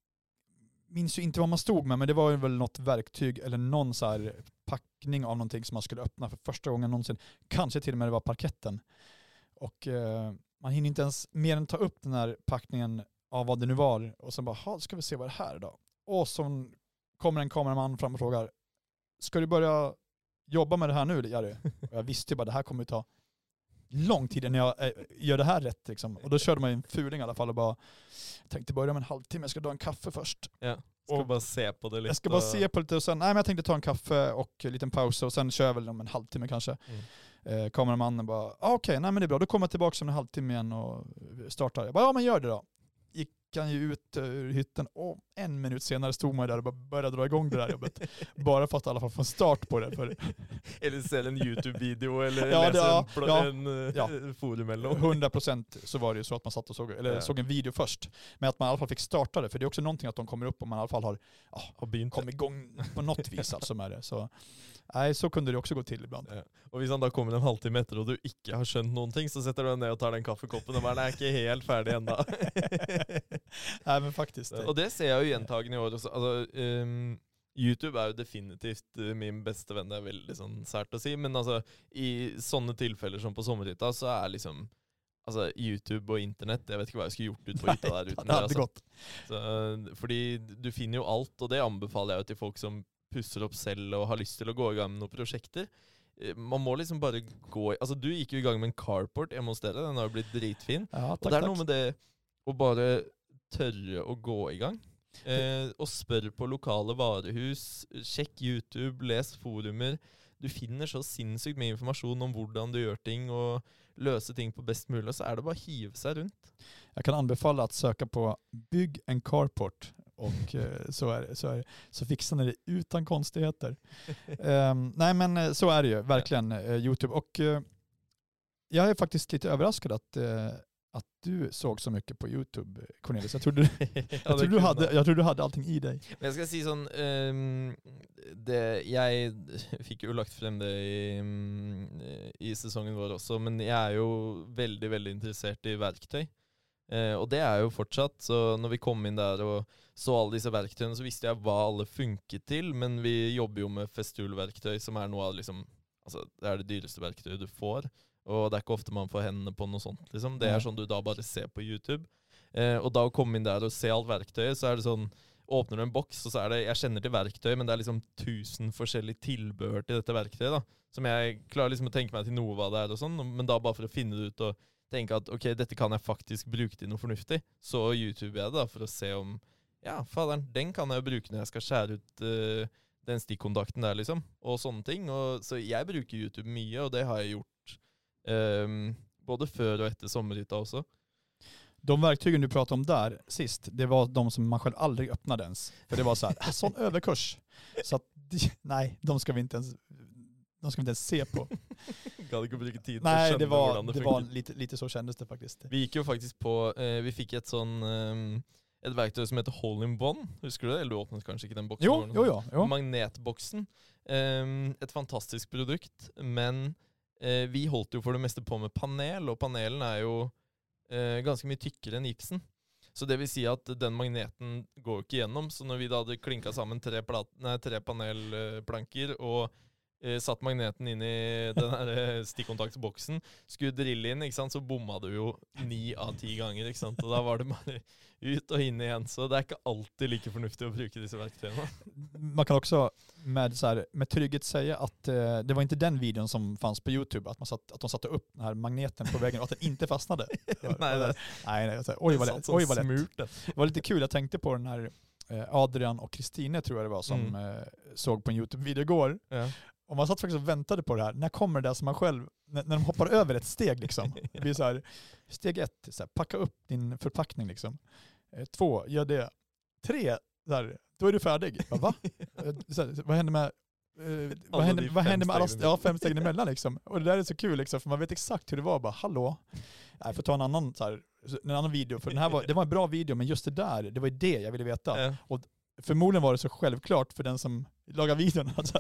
minns ju inte vad man stod med, men det var ju väl något verktyg eller någon så packning av någonting som man skulle öppna för första gången någonsin. Kanske till och med det var parketten. Och eh, man hinner inte ens mer än ta upp den här packningen av vad det nu var och sen bara, "Ha, ska vi se vad det här är då? Och så kommer en kameraman fram och frågar, ska du börja jobba med det här nu Jari? Och jag visste ju bara, det här kommer att ta lång tid innan jag eh, gör det här rätt. Liksom. Och då körde man ju en fuling i alla fall och bara, tänkte börja med en halvtimme, jag ska ta en kaffe först. Ja. Skal Og- bare se på det litt. Jag ska bara se på lite och sen, nej men jag tänkte ta en kaffe och en liten paus och sen kör jag väl om en halvtimme kanske. Mm. Eh, kameramannen bara, ah, okej, nej men det är bra, då kommer jag tillbaka om en halvtimme igen och startar. Jag bara, ja men gör det då. Gick han ju ut ur hytten och en minut senare stod man där och började dra igång det där jobbet. Bara för att i alla fall få en start på det. För Eller ser en YouTube-video eller Ja, läser ja, en, ja, en eh, ja. forum eller något. 100% så var det ju så att man satt och såg, eller Ja. såg en video först. Men att man i alla fall fick starta det, för det är också någonting att de kommer upp om man i alla fall har ja, Har begynt. kommit igång på något vis alltså med det. Så, nej, så kunde det också gå till ibland. Ja. Og hvis han da kommer en halvtime etter og du ikke har skjønt noen ting, så setter du deg ned og tar den kaffekoppen og bare er ikke helt ferdig ennå'. nej men faktiskt. og det ser jeg jo gjentagende i år også. Altså, ehm, YouTube er jo definitivt eh, min beste venn. Det er veldig sånn sært å si, men altså, i sånne tilfeller som på sommerhytta, så er liksom Altså, YouTube og internett Jeg vet ikke hva jeg skulle gjort ut på hytta der uten det hade altså. Så, fordi du finner jo alt, og det anbefaler jeg jo til folk som pusser opp selv og har lyst til å gå i gang med noen prosjekter. Man må liksom bare gå Altså, du gikk jo i gang med en carport hjemme hos dere. Den har jo blitt dritfin. Ja, Og tack, det er noe med det å bare tørre å gå i gang. Eh, og spør på lokale varehus. Sjekk YouTube, les forumer. Du finner så sinnssykt mye informasjon om hvordan du gjør ting, og løse ting på best mulig. Og så er det bare å hive seg rundt. Jag kan anbefalla att söka på bygg en carport och eh, så, är, det- så, är, det. så fixar ni det utan konstigheter. Ehm, nej men eh, så är det ju, verkligen, eh, YouTube. Och eh, jag är faktiskt lite överraskad att, eh, att du såg så mycket på YouTube, Cornelius. Jag trodde, jag, trodde du hade, jag trodde du hade allting i dig. Men jeg skal si sånn ehm, det, Jeg fikk jo lagt frem det i, mm, i sesongen vår også, men jeg er jo veldig, veldig interessert i verktøy. Eh, og det er jo fortsatt. Så når vi kom inn der og så alle disse verktøyene, så visste jeg hva alle funket til, men vi jobber jo med Festool-verktøy, som er noe av liksom Altså, det er det dyreste verktøyet du får. Og det er ikke ofte man får hendene på noe sånt. liksom. Det er sånn du da bare ser på YouTube. Eh, og da å komme inn der og se alt verktøyet, så er det sånn Åpner du en boks, og så er det Jeg kjenner til verktøy, men det er liksom tusen forskjellige tilbehør til dette verktøyet. da Som jeg klarer liksom å tenke meg til noe hva det er, og sånn men da bare for å finne det ut og tenke at ok, dette kan jeg faktisk bruke til noe fornuftig, så YouTuber jeg det da for å se om Ja, faderen, den kan jeg jo bruke når jeg skal skjære ut eh, den stikkontakten der, liksom. Og sånne ting. Og, så jeg bruker YouTube mye, og det har jeg gjort ehm, både før og etter sommerhytta også. De verktygen du pratade om där sist, det var de som man själv aldrig öppnade ens. För det var så här, "Ah, sån överkurs. Så att, nej, de ska vi inte ens, de ska vi inte ens se på. Å bruke tid Nej, det var, det var lite, lite så kändes det faktiskt. Vi gikk jo faktisk på eh, Vi fikk et sånn eh, Et verktøy som heter Hole in One. Husker du det? Eller du åpnet kanskje ikke den boksen? Jo, jo, jo, jo. Magnetboksen. Eh, et fantastisk produkt, men eh, vi holdt jo for det meste på med panel, og panelen er jo eh, ganske mye tykkere enn gipsen. Så det vil si at den magneten går ikke gjennom. Så når vi da hadde klinka sammen tre, plat tre panelplanker og eh, satt magneten inn i den her eh, stikkontaktboksen, skulle drille inn, ikke sant, så bomma du jo ni av ti ganger. ikke sant? Og da var det bare ut og inn igjen. Så det er ikke alltid like fornuftig å bruke disse verktøyene. Man kan också med, så här, med trygghet säga att eh, det var inte den videon som fanns på YouTube, att, man satt, att de satte upp den här magneten på väggen och att den inte fastnade. Nej, det- nej, nej, här, oj vad lätt. Oj vad lätt. Det var lite kul, jag tänkte på den här eh, Adrian och Kristine tror jag det var som Mm. eh, såg på en YouTube-video igår. Ja. Och man satt faktiskt och väntade på det här. När kommer det där som man själv, när, när de hoppar över ett steg liksom. Det blir så här, steg ett, så här, packa upp din förpackning liksom. Eh, två, gör det. Tre, här, då är du färdig. Bara, Va? Eh, här, vad händer med eh, vad händer, de vad händer med alla, stegen ja, fem stegen emellan liksom? Och det där är så kul liksom, för man vet exakt hur det var. Bara, hallå? Jag får ta en annan, så här, en annan video, för den här var, det var en bra video, men just det där, det var ju det jag ville veta. Ja. Förmodligen var det så självklart för den som lagar videon. Alltså.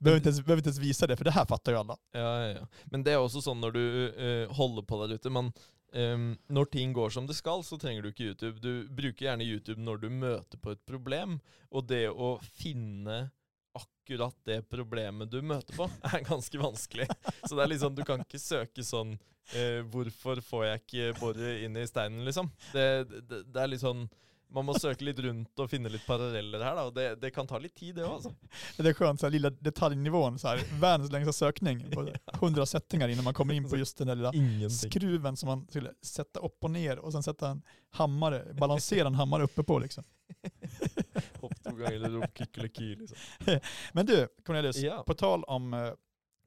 Behöver, inte ens, behöver inte ens visa det, för det här fattar ju alla. Ja, ja, ja. Men det är också så när du uh, håller på där ute. Man, um, när ting går som det ska så tränger du inte YouTube. Du brukar gärna YouTube när du möter på ett problem. och det att finna akkurat det problemet du möter på, är ganska vanskelig. Så det är liksom, du kan inte söka sånn eh, Hvorfor får jag inte borra in i steinen, liksom? Det, det, det är liksom man må søke litt rundt og finne litt paralleller da. Og det, det kan ta litt tid, det altså. Det är skönt, så här, lilla detaljnivån, så här, världens längsta sökning. På hundra sättningar innan man kommer in på just den där lilla Ingenting. skruven som man skulle sätta upp och ner och sen sätta en hammare, balansera en hammare uppe på liksom. Liksom. Men du, Cornelius, Ja. på tal om eh,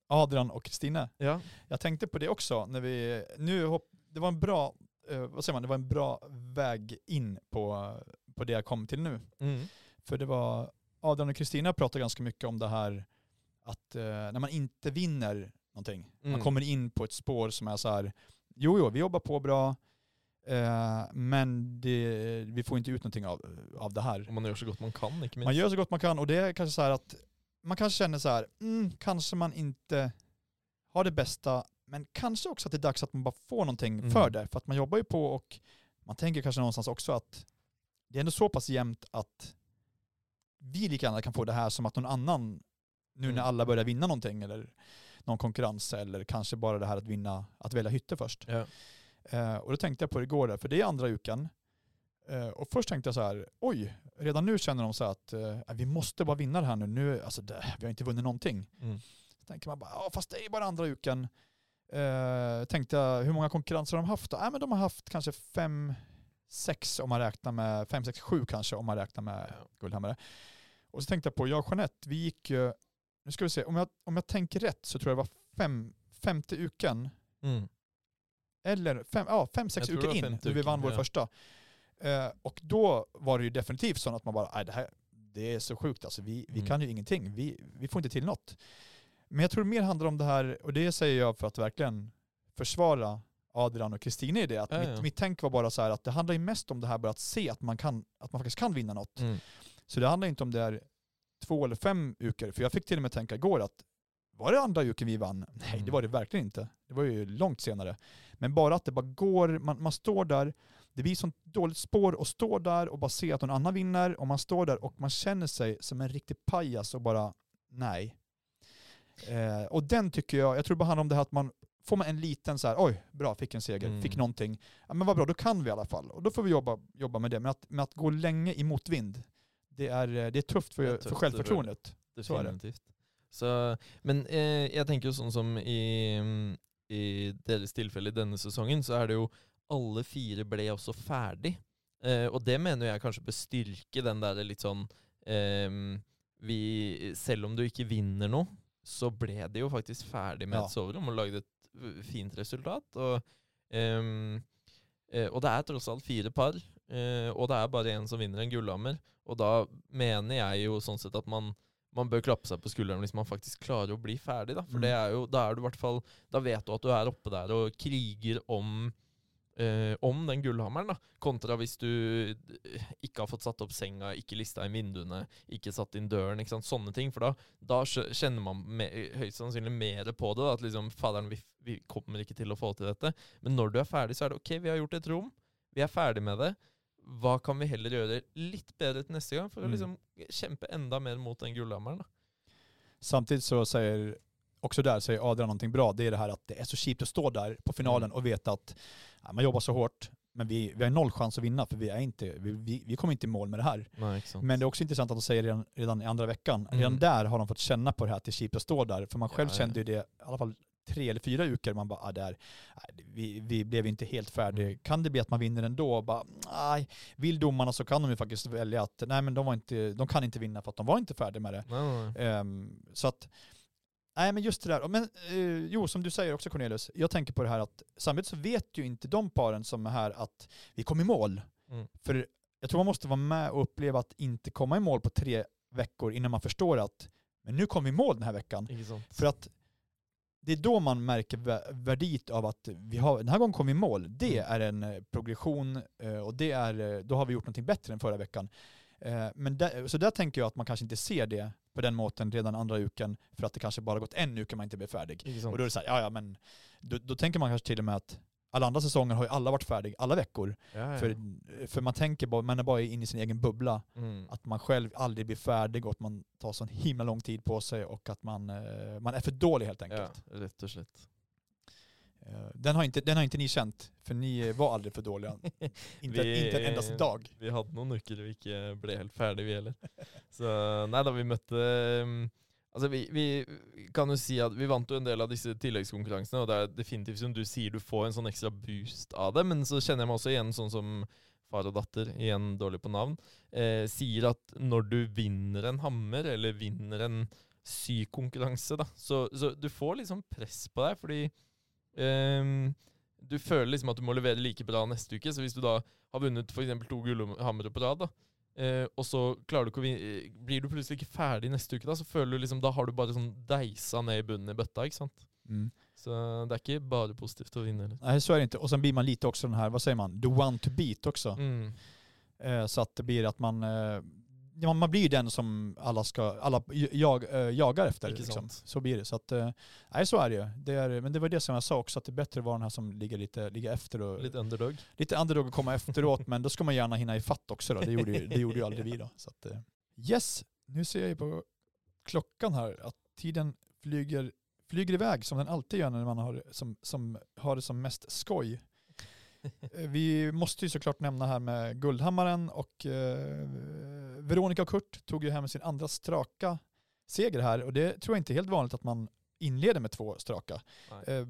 Adrian och Kristine. Ja. Jag tänkte på det också när vi, nu hopp, det var en bra, eh, vad säger man, det var en bra väg in på, på det jag kom till nu. Mm. För det var, Adrian och Kristina pratade ganska mycket om det här att eh, när man inte vinner någonting, man Mm. kommer in på ett spår som är så här, jo jo, vi jobbar på bra, eh, men det, vi får inte ut någonting av, av det här. Och man gör så gott man kan, inte minst. Man gör så gott man kan och det är kanske så här att man kanske känner så här, mm, kanske man inte har det bästa, men kanske också att det är dags att man bara får någonting Mm. för det. För att man jobbar ju på och man tänker kanske någonstans också att det är ändå så pass jämnt att vi lika gärna kan få det här som att någon annan, nu när Mm. alla börjar vinna någonting eller någon konkurrens eller kanske bara det här att vinna, att välja hytte först. Ja. Eh, och då tänkte jag på det igår där, för det är andra uken. Eh, och först tänkte jag så här, oj, redan nu känner de så att eh, vi måste bara vinna det här nu. nu alltså det, vi har inte vunnit någonting. Mm. Så tänker man bara, ja fast det är bara andra uken. Eh, tänkte jag, hur många konkurrenser har de haft då? Äh, men de har haft kanske fem, sex om man räknar med, fem, sex, sju kanske om man räknar med Ja. Guldhammare. Och så tänkte jag på, jag och Jeanette, vi gick ju, nu ska vi se, om jag, om jag tänker rätt så tror jag det var fem, femte uken Mm. eller fem, ja, fem sex uker in, när vi vann vår ja. första. Eh, och då var det ju definitivt så att man bara, nej det här det är så sjukt alltså, vi, vi Mm. kan ju ingenting, vi, vi får inte till något. Men jag tror det mer handlar om det här, och det säger jag för att verkligen försvara Adrian och Kristina i det, att Ja, mitt, ja. mitt tänk var bara så här att det handlar ju mest om det här bara att se att man, kan, att man faktiskt kan vinna något. Mm. Så det handlar inte om det är två eller fem uker, för jag fick till och med tänka igår att var det andra uken vi vann? Nej, det Mm. var det verkligen inte. Det var ju långt senare. Men bara att det bara går, man, man står där, det blir sånt dåligt spår att stå där och bara se att någon annan vinner och man står där och man känner sig som en riktig pajas och bara nej. Eh, och den tycker jag, jag tror det bara handlar om det här att man Får man en liten så här, oj, bra, fick en seger, Mm. fick någonting. Ja, men vad bra, då kan vi i alla fall. Och då får vi jobba, jobba med det. Men att, med att gå länge i motvind, det är, eh, det är tufft för, är tufft, för det självförtroendet. Är. Definitivt. Så, men eh, jeg tenker jo sånn som i, i deres tilfelle i denne sesongen, så er det jo alle fire ble også ferdig. Eh, og det mener jeg kanskje bør styrke den der litt sånn ehm, vi, Selv om du ikke vinner noe, så ble de jo faktisk ferdig med Ja. et soverom og lagde et uh, fint resultat. Og, eh, og det er tross alt fire par, eh, og det er bare én som vinner en gullhammer. Og da mener jeg jo sånn sett at man man bør klappe seg på skulderen hvis man faktisk klarer å bli ferdig. Da For Mm. det er jo, da er du i hvert fall Da vet du at du er oppe der og kriger om eh, om den gullhammeren, da. Kontra hvis du eh, ikke har fått satt opp senga, ikke lista inn vinduene, ikke satt inn døren. ikke sant, Sånne ting. For da, da kjenner man me høyst sannsynlig mer på det. Da, at liksom Faderen, vi, vi kommer ikke til å få til dette. Men når du er ferdig, så er det OK, vi har gjort et rom. Vi er ferdig med det. Hva kan vi heller gjøre litt bedre til neste gang, for å Mm. liksom kjempe enda mer mot den gullhammeren? da? Samtidigt så säger, också där säger Adrian någonting bra, det är det här att det är så chipt att stå där på finalen Mm. och veta att ja, man jobbar så hårt, men vi, vi har noll chans att vinna för vi, är inte, vi, vi, vi kommer inte i mål med det här. Sant. Men det är också intressant att de säger redan, redan i andra veckan, Mm. redan där har de fått känna på det här att det är chipt att stå där, för man själv ja. kände ju det, i alla fall tre eller fyra uker, man bara, ah, där, nej, vi, vi blev inte helt färdiga. Mm. Kan det bli att man vinner ändå? Bara, nej, vill domarna så kan de ju faktiskt välja att, nej men de, var inte, de kan inte vinna för att de var inte färdiga med det. Nei. Ehm, så att, nej men just det där. Men eh, jo, som du säger också Cornelius, jag tänker på det här att samtidigt så vet ju inte de paren som är här att vi kom i mål. Mm. För jag tror man måste vara med och uppleva att inte komma i mål på tre veckor innan man förstår att men nu kom vi i mål den här veckan. För att det är då man märker vä- värdet av att vi har, den här gången kom vi i mål. Det Mm. är en eh, progression eh, och det är, eh, då har vi gjort någonting bättre än förra veckan. Eh, Men där, så där tänker jag att man kanske inte ser det på den måten redan andra uken för att det kanske bara gått en uke man inte blev färdig. Sant. Och då är det så här, ja ja men då, då tänker man kanske till och med att alla andra säsonger har ju alla varit färdiga alla veckor. Ja, ja. För, för man tänker bara, man är bara inne i sin egen bubbla. Mm. Att man själv aldrig blir färdig och att man tar sån himla lång tid på sig och att man, eh, man är för dålig helt Ja, enkelt. rett og slett. Eh, Den, har inte, den har inte ni känt, för ni var aldrig för dåliga. Inte, Vi- inte en endaste dag. Vi hadde noen uker vi ikke ble helt ferdig, vi heller. Så nei da, vi møtte um, Altså, vi, vi kan jo si at vi vant jo en del av disse tilleggskonkurransene, og det er definitivt som du sier, du får en sånn ekstra boost av det, men så kjenner jeg meg også igjen sånn som far og datter, igjen dårlig på navn, eh, sier at når du vinner en hammer, eller vinner en sykonkurranse, da, så, så du får liksom press på deg, fordi ehm, du føler liksom at du må levere like bra neste uke. Så hvis du da har vunnet f.eks. to gullhammere på rad, da, eh, og så klarer du ikke å vinne, eh, blir du plutselig ikke ferdig neste uke, da, så føler du liksom, da har du bare sånn deisa ned i bunnen i bøtta. ikke sant? Mm. Så det er ikke bare positivt å vinne. Eller? Nej, så är det inte. Och sen blir man lite också den här, vad säger man, the one to beat också. Mm. Eh, så att det blir att man, eh, ja, man- blir den som alla, ska, alla jag, eh, jagar efter. Liksom. Så blir det. Så att, eh, nej så är det ju. Det är, men det var det som jag sa också, att det är bättre att vara den här som ligger lite ligger efter och Litt underdog. lite underdog att komma efteråt, men då ska man gärna hinna i fatt också då. Det gjorde ju, det gjorde ju aldrig vi då. Så att, eh, yes, nu ser jag ju på klockan här att tiden flyger, flyger iväg som den alltid gör när man har, som, som, har det som mest skoj. Vi måste ju såklart nämna här med Guldhammaren och eh, Veronica och Kurt tog ju hem sin andra straka seger här och det tror jag inte är helt vanligt att man inleder med två straka. Eh,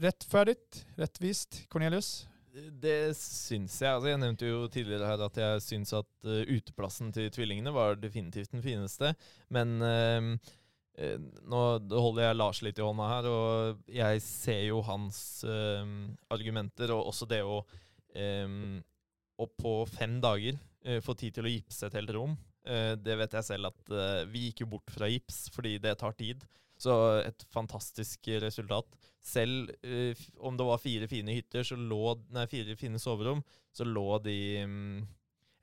rättfärdigt, rättvist, Cornelius? Det syns jeg. Altså, jeg nevnte jo tidligere her at jeg syns at eh, uteplassen til tvillingene var definitivt den fineste. Men eh, eh, nå holder jeg Lars litt i hånda her, og jeg ser jo hans eh, argumenter, og også det å eh, Og på fem dager eh, få tid til å gipse et helt rom. Eh, det vet jeg selv at eh, vi gikk jo bort fra gips fordi det tar tid. Så et fantastisk resultat. Selv eh, om det var fire fine hytter, så lå, nei, fire fine soverom, så lå de mm,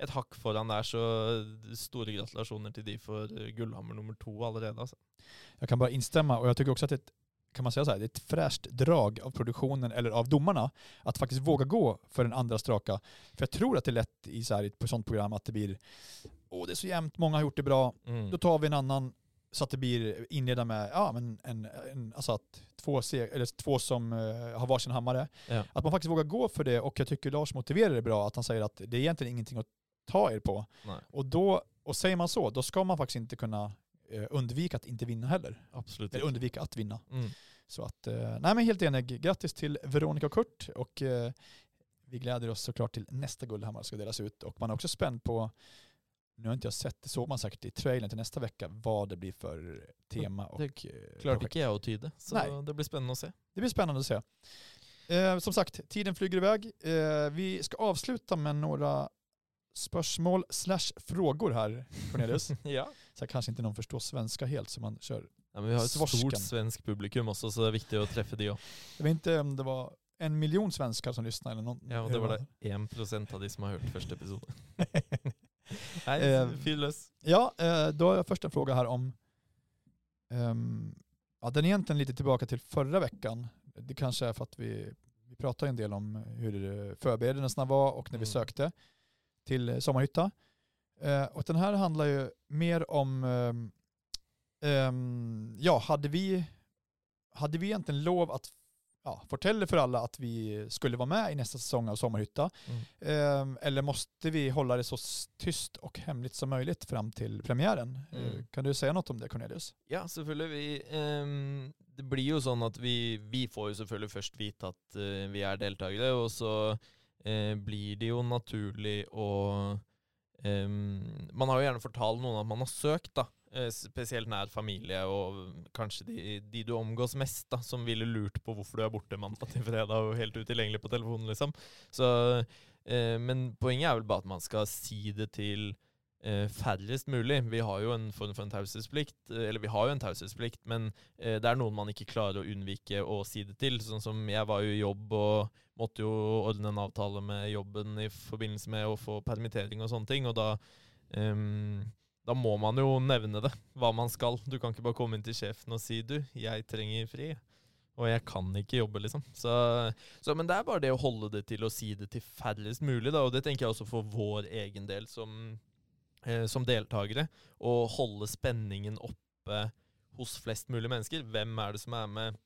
et hakk foran der. Så eh, store gratulasjoner til de for eh, gullhammer nummer to allerede. Altså. Jag kan bara instämma och jag tycker också att det är ett, kan man säga så här, det är ett fräscht drag av produktionen eller av domarna att faktiskt våga gå för den andra straka. För jag tror att det är lätt i så här, på ett sånt program att det blir, åh det är så jämnt, många har gjort det bra, Mm. då tar vi en annan så att det blir inleda med, ja men en, en alltså att två, se, eller två som eh, har varsin hammare. Ja. Att man faktiskt vågar gå för det och jag tycker Lars motiverar det bra, att han säger att det är egentligen ingenting att ta er på. Nej. Och, då, och säger man så, då ska man faktiskt inte kunna undvika att inte vinna heller. Absolutt. Eller undvika att vinna. Mm. Så att, eh, nej men helt enig. Grattis till Veronica och Kurt och eh, vi gläder oss såklart till nästa Guldhammar ska delas ut och man är också spänd på, nu har inte jag sett, det såg man säkert i trailern till nästa vecka, vad det blir för tema och Det eh, projekt. ikke jeg å tyde, så Nei. det blir spennende å se. Det blir spännande att se. Eh, som sagt, tiden flyger iväg. Eh, vi ska avsluta med några spörsmål slash frågor här, Cornelius. ja. Så kanske inte någon förstår svenska helt så man kör. Ja, men vi har et Svorsken. stort svensk publikum også, så det er viktig å treffe de òg. Jag vet inte om det var en miljon svenskar som lyssnade eller någon. Ja, og det var det 1 av de som har hørt første episode. Nei, Eh, fyr løs. Ja, eh, då har jag först en fråga här om, ehm, ja, den är egentligen lite tillbaka till förra veckan. Det kanske är för att vi, vi pratade en del om hur förberedelserna var och när vi Mm. sökte till eh, sommarhytta. Eh, och den här handlar ju mer om, ehm, ja, hade vi, hade vi egentligen lov att ja, fortälla för alla att vi skulle vara med i nästa säsong av Sommarhytta? Mm. Ehm, eller måste vi hålla det så tyst och hemligt som möjligt fram till premiären? Mm. Eh, Kan du säga något om det Cornelius? Ja, selvfølgelig. Vi, ehm, det blir jo sånn at vi, vi får jo selvfølgelig først vite at eh, vi er deltakere, og så eh, blir det jo naturlig å Um, Man har jo gjerne fortalt noen at man har søkt, da. Eh, Spesielt nær familie og kanskje de, de du omgås mest, da, som ville lurt på hvorfor du er borte mandag til fredag og helt utilgjengelig på telefonen, liksom. Så, eh, men poenget er vel bare at man skal si det til eh, Eh, færrest mulig. Vi har jo en form for en taushetsplikt, eh, eller vi har jo en taushetsplikt, men eh, det er noen man ikke klarer å unnvike å si det til. Sånn som jeg var jo i jobb og måtte jo ordne en avtale med jobben i forbindelse med å få permittering og sånne ting, og da um, da må man jo nevne det, hva man skal. Du kan ikke bare komme inn til sjefen og si du, jeg trenger fri. Og jeg kan ikke jobbe, liksom. Så, så, men det er bare det å holde det til å si det til færrest mulig, da. Og det tenker jeg også for vår egen del som, Eh, som deltagare och hålla spänningen uppe hos flest mulig människor. Vem är det som är med?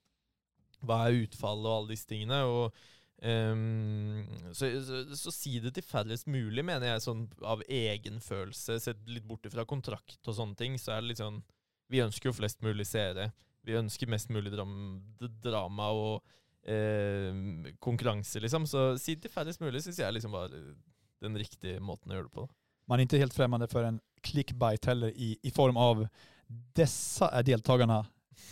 Vad är utfallet och alla de tingene? Och, um, så, så, så si det till færrest mulig, mener jeg, sånn av egen følelse. Sett litt bort fra kontrakt och sånne ting, så är det litt sånn Vi ønsker jo flest mulig seere. Vi önskar mest mulig dram drama och eh, konkurranse, liksom. Så si det til færrest mulig syns jeg liksom var eh, den riktiga måten å gjøre det på. Man är inte helt främmande för en clickbait heller i, i form av dessa är deltagarna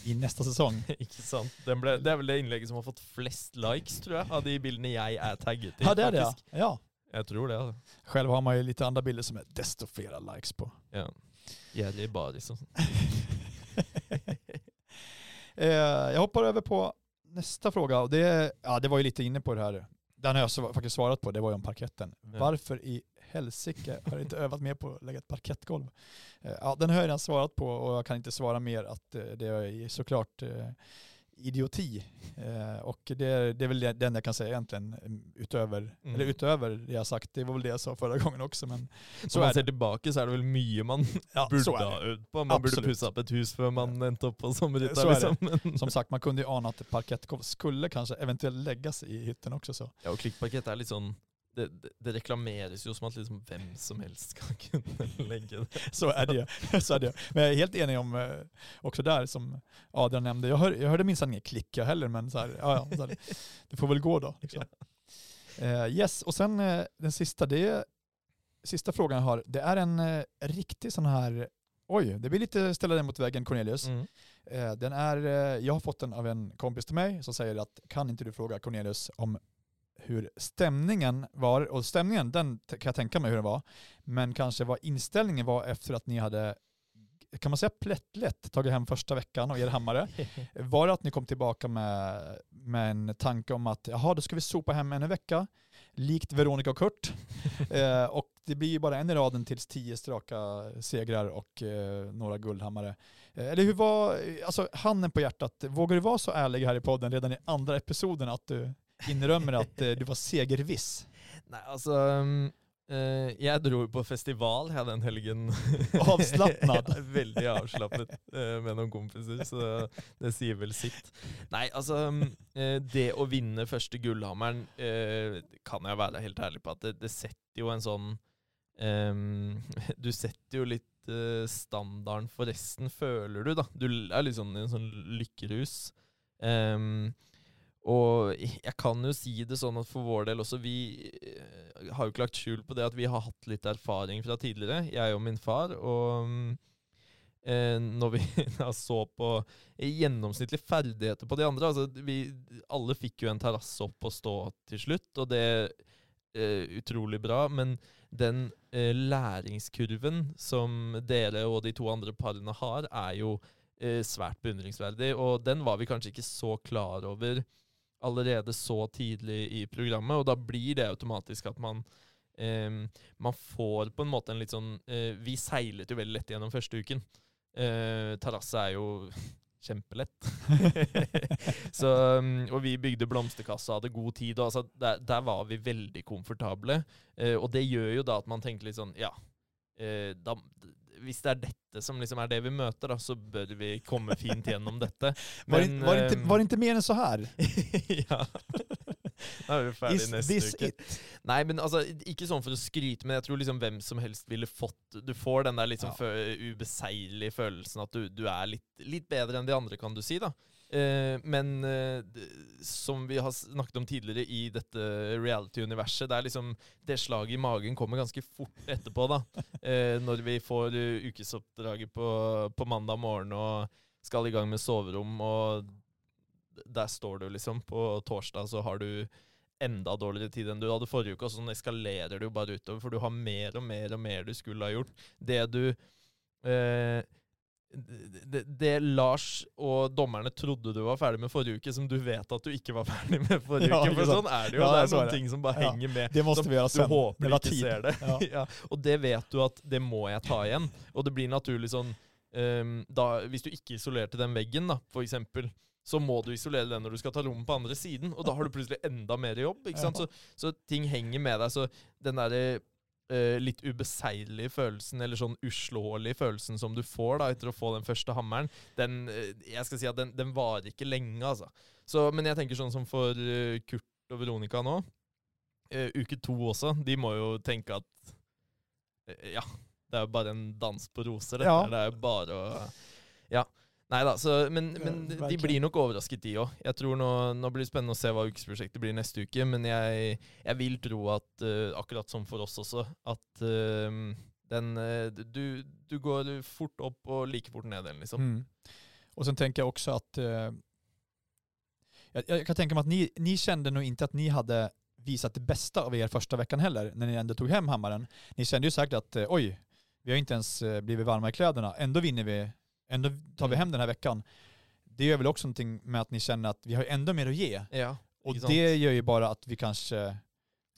i nästa säsong. Ikke sant? Den ble, det er vel det innlegget som har fått flest likes, tror jeg, av de bildene jeg er tagget i. Ja, det är det ja. ja. Jeg tror det. Själv har man ju lite andra bilder som är desto flera likes på. Ja. Baris og sånn. Eh, jag hoppar över på nästa fråga. Och det, ja, det var ju lite inne på det här. Den har jag faktiskt svarat på, det var ju om parketten. Ja. Varför i helsike har inte övat mer på att lägga ett parkettgolv? Eh, ja, den har jag redan svarat på och jag kan inte svara mer att eh, det är såklart eh, idioti. Och det, det är väl det- den jag kan säga egentligen mm, utöver, Mm. eller utöver det jag sagt. Det var väl det jag sa förra gången också. Men så Når man är ser det. tilbake, så er det vel mye man Ja, är ha øvd på. Man burde Absolutt. pussa opp et hus før man endte opp på sommerhytta. Så er det. Liksom. Som sagt, man kunde ju ana att ett parkettgolv skulle kanske eventuellt läggas i hytten också. Så. Ja, og klikkparkett er litt sånn det, det, det reklameres jo som at liksom hvem som helst skal kunne legge det. Så är det ju. Så är det. ju. Men jag är helt enig om eh, också där som Adrian nämnde. Jag, hör, jag hörde minsann inget klick jag heller, men så här, ja, ja, så här, det får väl gå då. Liksom. Eh, yes, och sen eh, den sista, det sista frågan jag har, det är en eh, riktig sån här, oj, det blir lite ställa den mot väggen Cornelius. Mm. Den är, jag har fått den av en kompis till mig som säger att kan inte du fråga Cornelius om hur stämningen var, och stämningen den kan jag tänka mig hur den var, men kanske vad inställningen var efter att ni hade, kan man säga plättlätt, tagit hem första veckan och er hammare. Var det att ni kom tillbaka med, med en tanke om att jaha, då ska vi sopa hem en vecka, likt Veronica och Kurt. eh, och det blir ju bara en i raden tills tio straka segrar och eh, några guldhammare. Eh, eller hur var, alltså handen på hjärtat, vågar du vara så ärlig här i podden redan i andra episoden att du inrömmer att eh, du var segerviss? Nei, altså um, eh, Jeg dro på festival jeg, den helgen. Avslappnad. ja, veldig avslappet eh, med noen kompiser, så det sier vel sitt. Nei, altså um, eh, Det å vinne første gullhammeren eh, kan jeg være helt ærlig på at det, det setter jo en sånn em, Du setter jo litt standarden for resten, føler du, da. Du er sånn i en sånn lykkerus. Em, og jeg kan jo si det sånn at for vår del også, vi eh, har jo ikke lagt skjul på det at vi har hatt litt erfaring fra tidligere, jeg og min far. Og mm, eh, når vi da så på gjennomsnittlige ferdigheter på de andre altså vi, Alle fikk jo en terrasse opp og stå til slutt, og det er utrolig bra. Men den eh, læringskurven som dere og de to andre parene har, er jo eh, svært beundringsverdig. Og den var vi kanskje ikke så klar over allerede så tidlig i programmet, og da blir det automatisk at man Um, man får på en måte en litt sånn uh, Vi seilet jo veldig lett gjennom første uken. Uh, terrasse er jo kjempelett. så, um, og vi bygde blomsterkasse og hadde god tid. Og altså, der, der var vi veldig komfortable. Uh, og det gjør jo da at man tenker litt sånn Ja, da, hvis det er dette som liksom er det vi møter, da, så bør vi komme fint gjennom dette. Var, Men, det, var, det inte, ehm, var det inte mer än så här? ja. Da er vi ferdig neste uke. it? Nei, men altså, ikke sånn for å skryte, men jeg tror liksom hvem som helst ville fått Du får den der litt sånn Ja. ubeseirelige følelsen at du, du er litt, litt bedre enn de andre, kan du si, da. Eh, men eh, som vi har snakket om tidligere i dette reality-universet, det er liksom Det slaget i magen kommer ganske fort etterpå, da. Eh, når vi får ukesoppdraget på, på mandag morgen og skal i gang med soverom, og der står du liksom. På torsdag så har du enda dårligere tid enn du hadde forrige uke, og sånn eskalerer det jo bare utover, for du har mer og mer og mer du skulle ha gjort. Det du eh, det, det Lars og dommerne trodde du var ferdig med forrige uke, som du vet at du ikke var ferdig med forrige Ja, uke. For sånn er det jo. Ja, det så er noen det. ting som bare Ja. henger med. Det måste vi du sen. håper Det du ikke ser det. Ja. Ja. Og det vet du at det må jeg ta igjen. Og det blir naturlig sånn ehm, da, Hvis du ikke isolerte den veggen, da, for eksempel, så må du isolere den når du skal ta rommet på andre siden, og da har du plutselig enda mer jobb. ikke sant? Så, så ting henger med deg. Så den derre eh, litt ubeseirelige følelsen, eller sånn uslåelige følelsen som du får da etter å få den første hammeren, den eh, jeg skal si at den, den varer ikke lenge, altså. Så, men jeg tenker sånn som for eh, Kurt og Veronica nå, eh, uke to også, de må jo tenke at eh, ja, det er jo bare en dans på roser, dette. Ja. Det er jo bare å Ja. Nei da, så, men, men Ja, de blir nok overrasket, de òg. Jeg tror nå, nå blir det spennende å se hva ukesprosjektet blir neste uke, men jeg, jeg vil tro at, eh, akkurat som for oss også, at eh, den eh, du, du går fort opp og like fort ned igjen, liksom. Mm. Och sen tänker jag också att eh, jag, jag kan tänka mig att ni, ni kände nog inte att ni hade visat det bästa av er första veckan heller, när ni ändå tog hem hammaren. Ni kände ju säkert att oj, vi har inte ens blivit varma i kläderna, ändå vinner vi, ändå tar vi Mm. hem den här veckan. Det gör väl också någonting med att ni känner att vi har ändå mer att ge. Ja, Och sant? det gör ju bara att vi kanske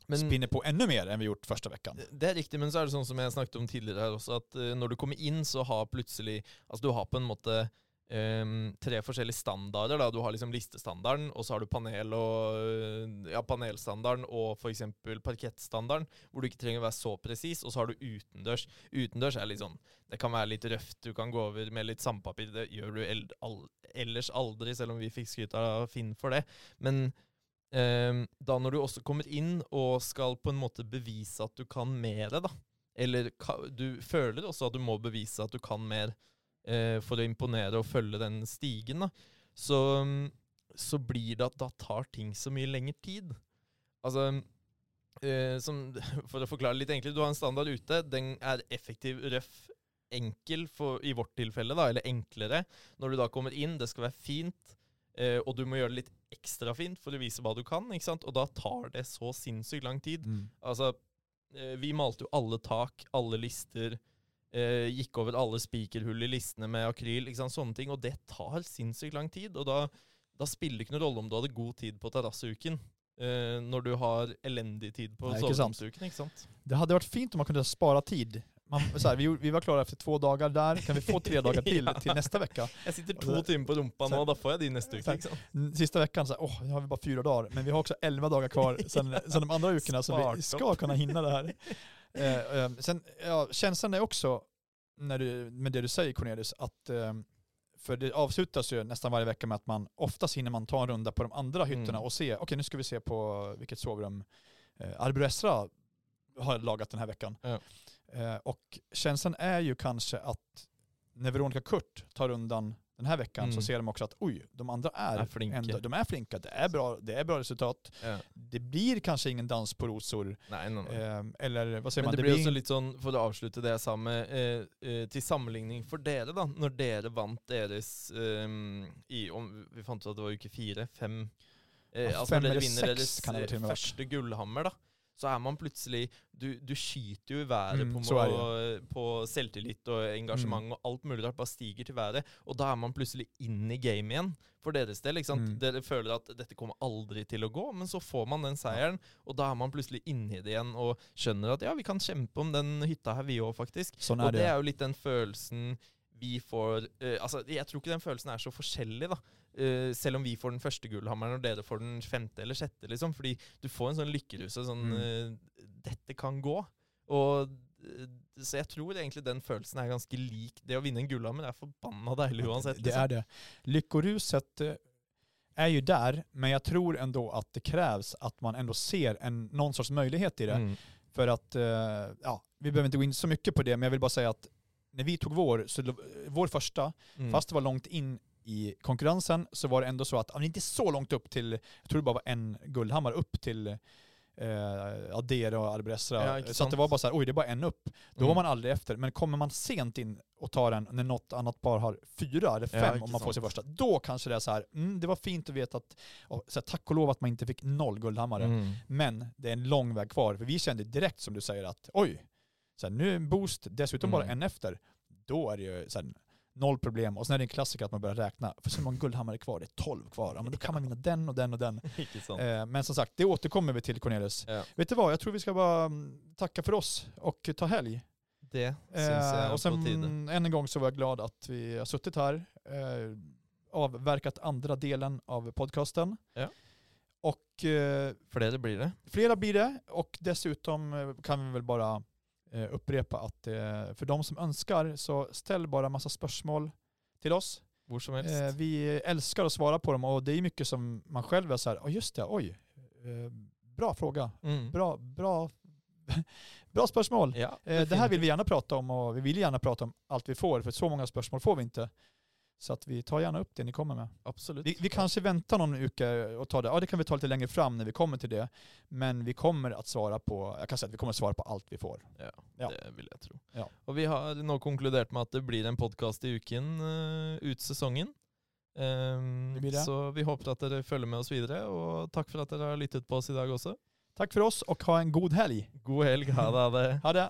Men- spinner på ännu mer än vi gjort första veckan. Det er riktig, men så er det sånn som jeg snakket om tidligere her også, at eh, når du kommer inn, så har plutselig Altså du har på en måte um, tre forskjellige standarder. da. Du har liksom listestandarden, og så har du panel og eh, ja, panelstandarden og f.eks. parkettstandarden, hvor du ikke trenger å være så presis. Og så har du utendørs. Utendørs er litt sånn Det kan være litt røft, du kan gå over med litt sandpapir. Det gjør du eld, all, ellers aldri, selv om vi fikk skryt av Finn for det. Men um, da når du også kommer inn og skal på en måte bevise at du kan mer, da, eller ka, du føler også at du må bevise at du kan mer for å imponere og følge den stigen, da, så, mm, så blir det at da tar ting så mye lengre tid. Altså eh, som, For å forklare litt enklere, du har en standard ute. Den er effektiv, røff, enkel for, i vårt tilfelle, da, eller enklere. Når du da kommer inn, det skal være fint, eh, og du må gjøre det litt ekstra fint for å vise hva du kan, ikke sant? og da tar det så sinnssykt lang tid. Altså, eh, vi malte jo alle tak, alle lister, eh, gikk over alle spikerhull i listene med akryl, ikke sant? sånne ting, og det tar sinnssykt lang tid. Og da, da spiller det ikke noen rolle om du hadde god tid på terrasseuken, eh, når du har elendig tid på soveromsuken, ikke sant? Det hade varit fint om man kunde spara tid. Man, här, vi, vi var klara efter två dagar där, kan vi få tre dagar till Ja. till nästa vecka? Jeg sitter to timer på rumpa nå, da får jeg de neste uke, så här, åh, nu har vi bara fyra dagar, men vi har också elva dagar kvar sen, sen de andra veckorna så vi Spart ska upp. kunna hinna det här. Eh, eh, sen, ja, känslan är också, när du, med det du säger Cornelius, att eh, för det avslutas ju nästan varje vecka med att man oftast hinner man ta en runda på de andra hytterna Mm. och se, okej nu ska vi se på vilket sovrum eh, Arbro Esra har lagat den här veckan. Ja. Eh, och känslan är ju kanske att när Veronica Kurt tar rundan den här veckan så Mm. ser de också att oj, de andra är, Är flinka. ändå, de är flinka, det är bra, det är bra resultat. Ja. Det blir kanske ingen dans på rosor, Nei, nei, nei. eh, eller vad säger Men man? det blir også ing- litt sånn, for å avslutte det jeg sa med, eh, eh, til sammenligning for dere, da. Når dere vant deres eh, i om, Vi fant ut at det var uke fire, fem eh, Ja, Altså fem eller vinner seks deres kan det eh, til og Så er man plutselig Du, du skyter jo i været Mm, på, må, på selvtillit og engasjement og alt mulig rart. Bare stiger til været. Og da er man plutselig inn i gamet igjen, for deres del. sant? Mm. Dere føler at dette kommer aldri til å gå, men så får man den seieren. Og da er man plutselig inni det igjen og skjønner at ja, vi kan kjempe om den hytta her, vi òg, faktisk. Sånn Og är det det. er jo litt den følelsen vi får eh, Altså, jeg tror ikke den følelsen er så forskjellig, da. Eh, selv om vi får den første gullhammeren og dere får den femte eller sjette, liksom. Fordi du får en sånn lykkerus og sånn Mm. eh, Dette kan gå. Og eh, Så jeg tror egentlig den følelsen er ganske lik. Det å vinne en gullhammer er forbanna deilig uansett. Det liksom. är det. Lyckoruset eh, är ju där, men jag tror ändå att det krävs att man ändå ser en, någon sorts möjlighet i det. Mm. För att, ja, vi behöver inte gå in så mycket på det, men jag vill bara säga att när vi tog vår, så vår första, Mm. fast det var långt in i konkurrensen, så var det ändå så att, ja, inte så långt upp till, jag tror det bara var en guldhammare upp till eh, Adere och Arbresra. Ja, så att det var bara så här, oj det är bara en upp. Då Mm. var man aldrig efter. Men kommer man sent in och tar den när något annat par har fyra eller Ja, fem inte om man får sin första, då kanske det är så här, mm, det var fint att veta att, och, så här, tack och lov att man inte fick noll guldhammare. Mm. Men det är en lång väg kvar, för vi kände direkt som du säger att oj, så här, nu är en boost, dessutom bara Mm. en efter. Då är det ju så här, noll problem. Och sen är det en klassiker att man börjar räkna, för så många guldhammare kvar, det är 12 kvar. Ja, men då kan man vinna den och den och den. Eh, men som sagt, det återkommer vi till Cornelius. Ja. Vet du vad, jag tror vi ska bara mm, tacka för oss och ta helg. Det syns Eh, er och sen än en gång så var jag glad att vi har suttit här, eh, avverkat andra delen av podcasten. Ja. Och eh, Flere blir det. flera blir det och dessutom eh, kan vi väl bara eh, upprepa att eh, för de som önskar så ställ bara massa spörsmål till oss. Hvor som helst. Eh, vi älskar att svara på dem och det är mycket som man själv är så här, oh just det, oj, eh, bra fråga, Mm. bra, bra, bra spörsmål. Ja, Eh, Det här vill vi gärna prata om och vi vill gärna prata om allt vi får för så många spörsmål får vi inte. Så att vi tar gärna upp det ni kommer med. Absolutt. Vi, vi kanske väntar någon vecka och tar det. Ja, det kan vi ta lite längre fram när vi kommer till det. Men vi kommer att svara på, jag kan säga att vi kommer att svara på allt vi får. Ja, Ja. det vil jeg tro. Ja. Og vi har nå konkludert med at det blir en podkast i uken uh, ut sesongen. Um, Det blir det. Så vi håper at dere følger med oss videre, og takk for at dere har lyttet på oss i dag også. Tack för oss och ha en god helg. God helg. Ha det. Ha det.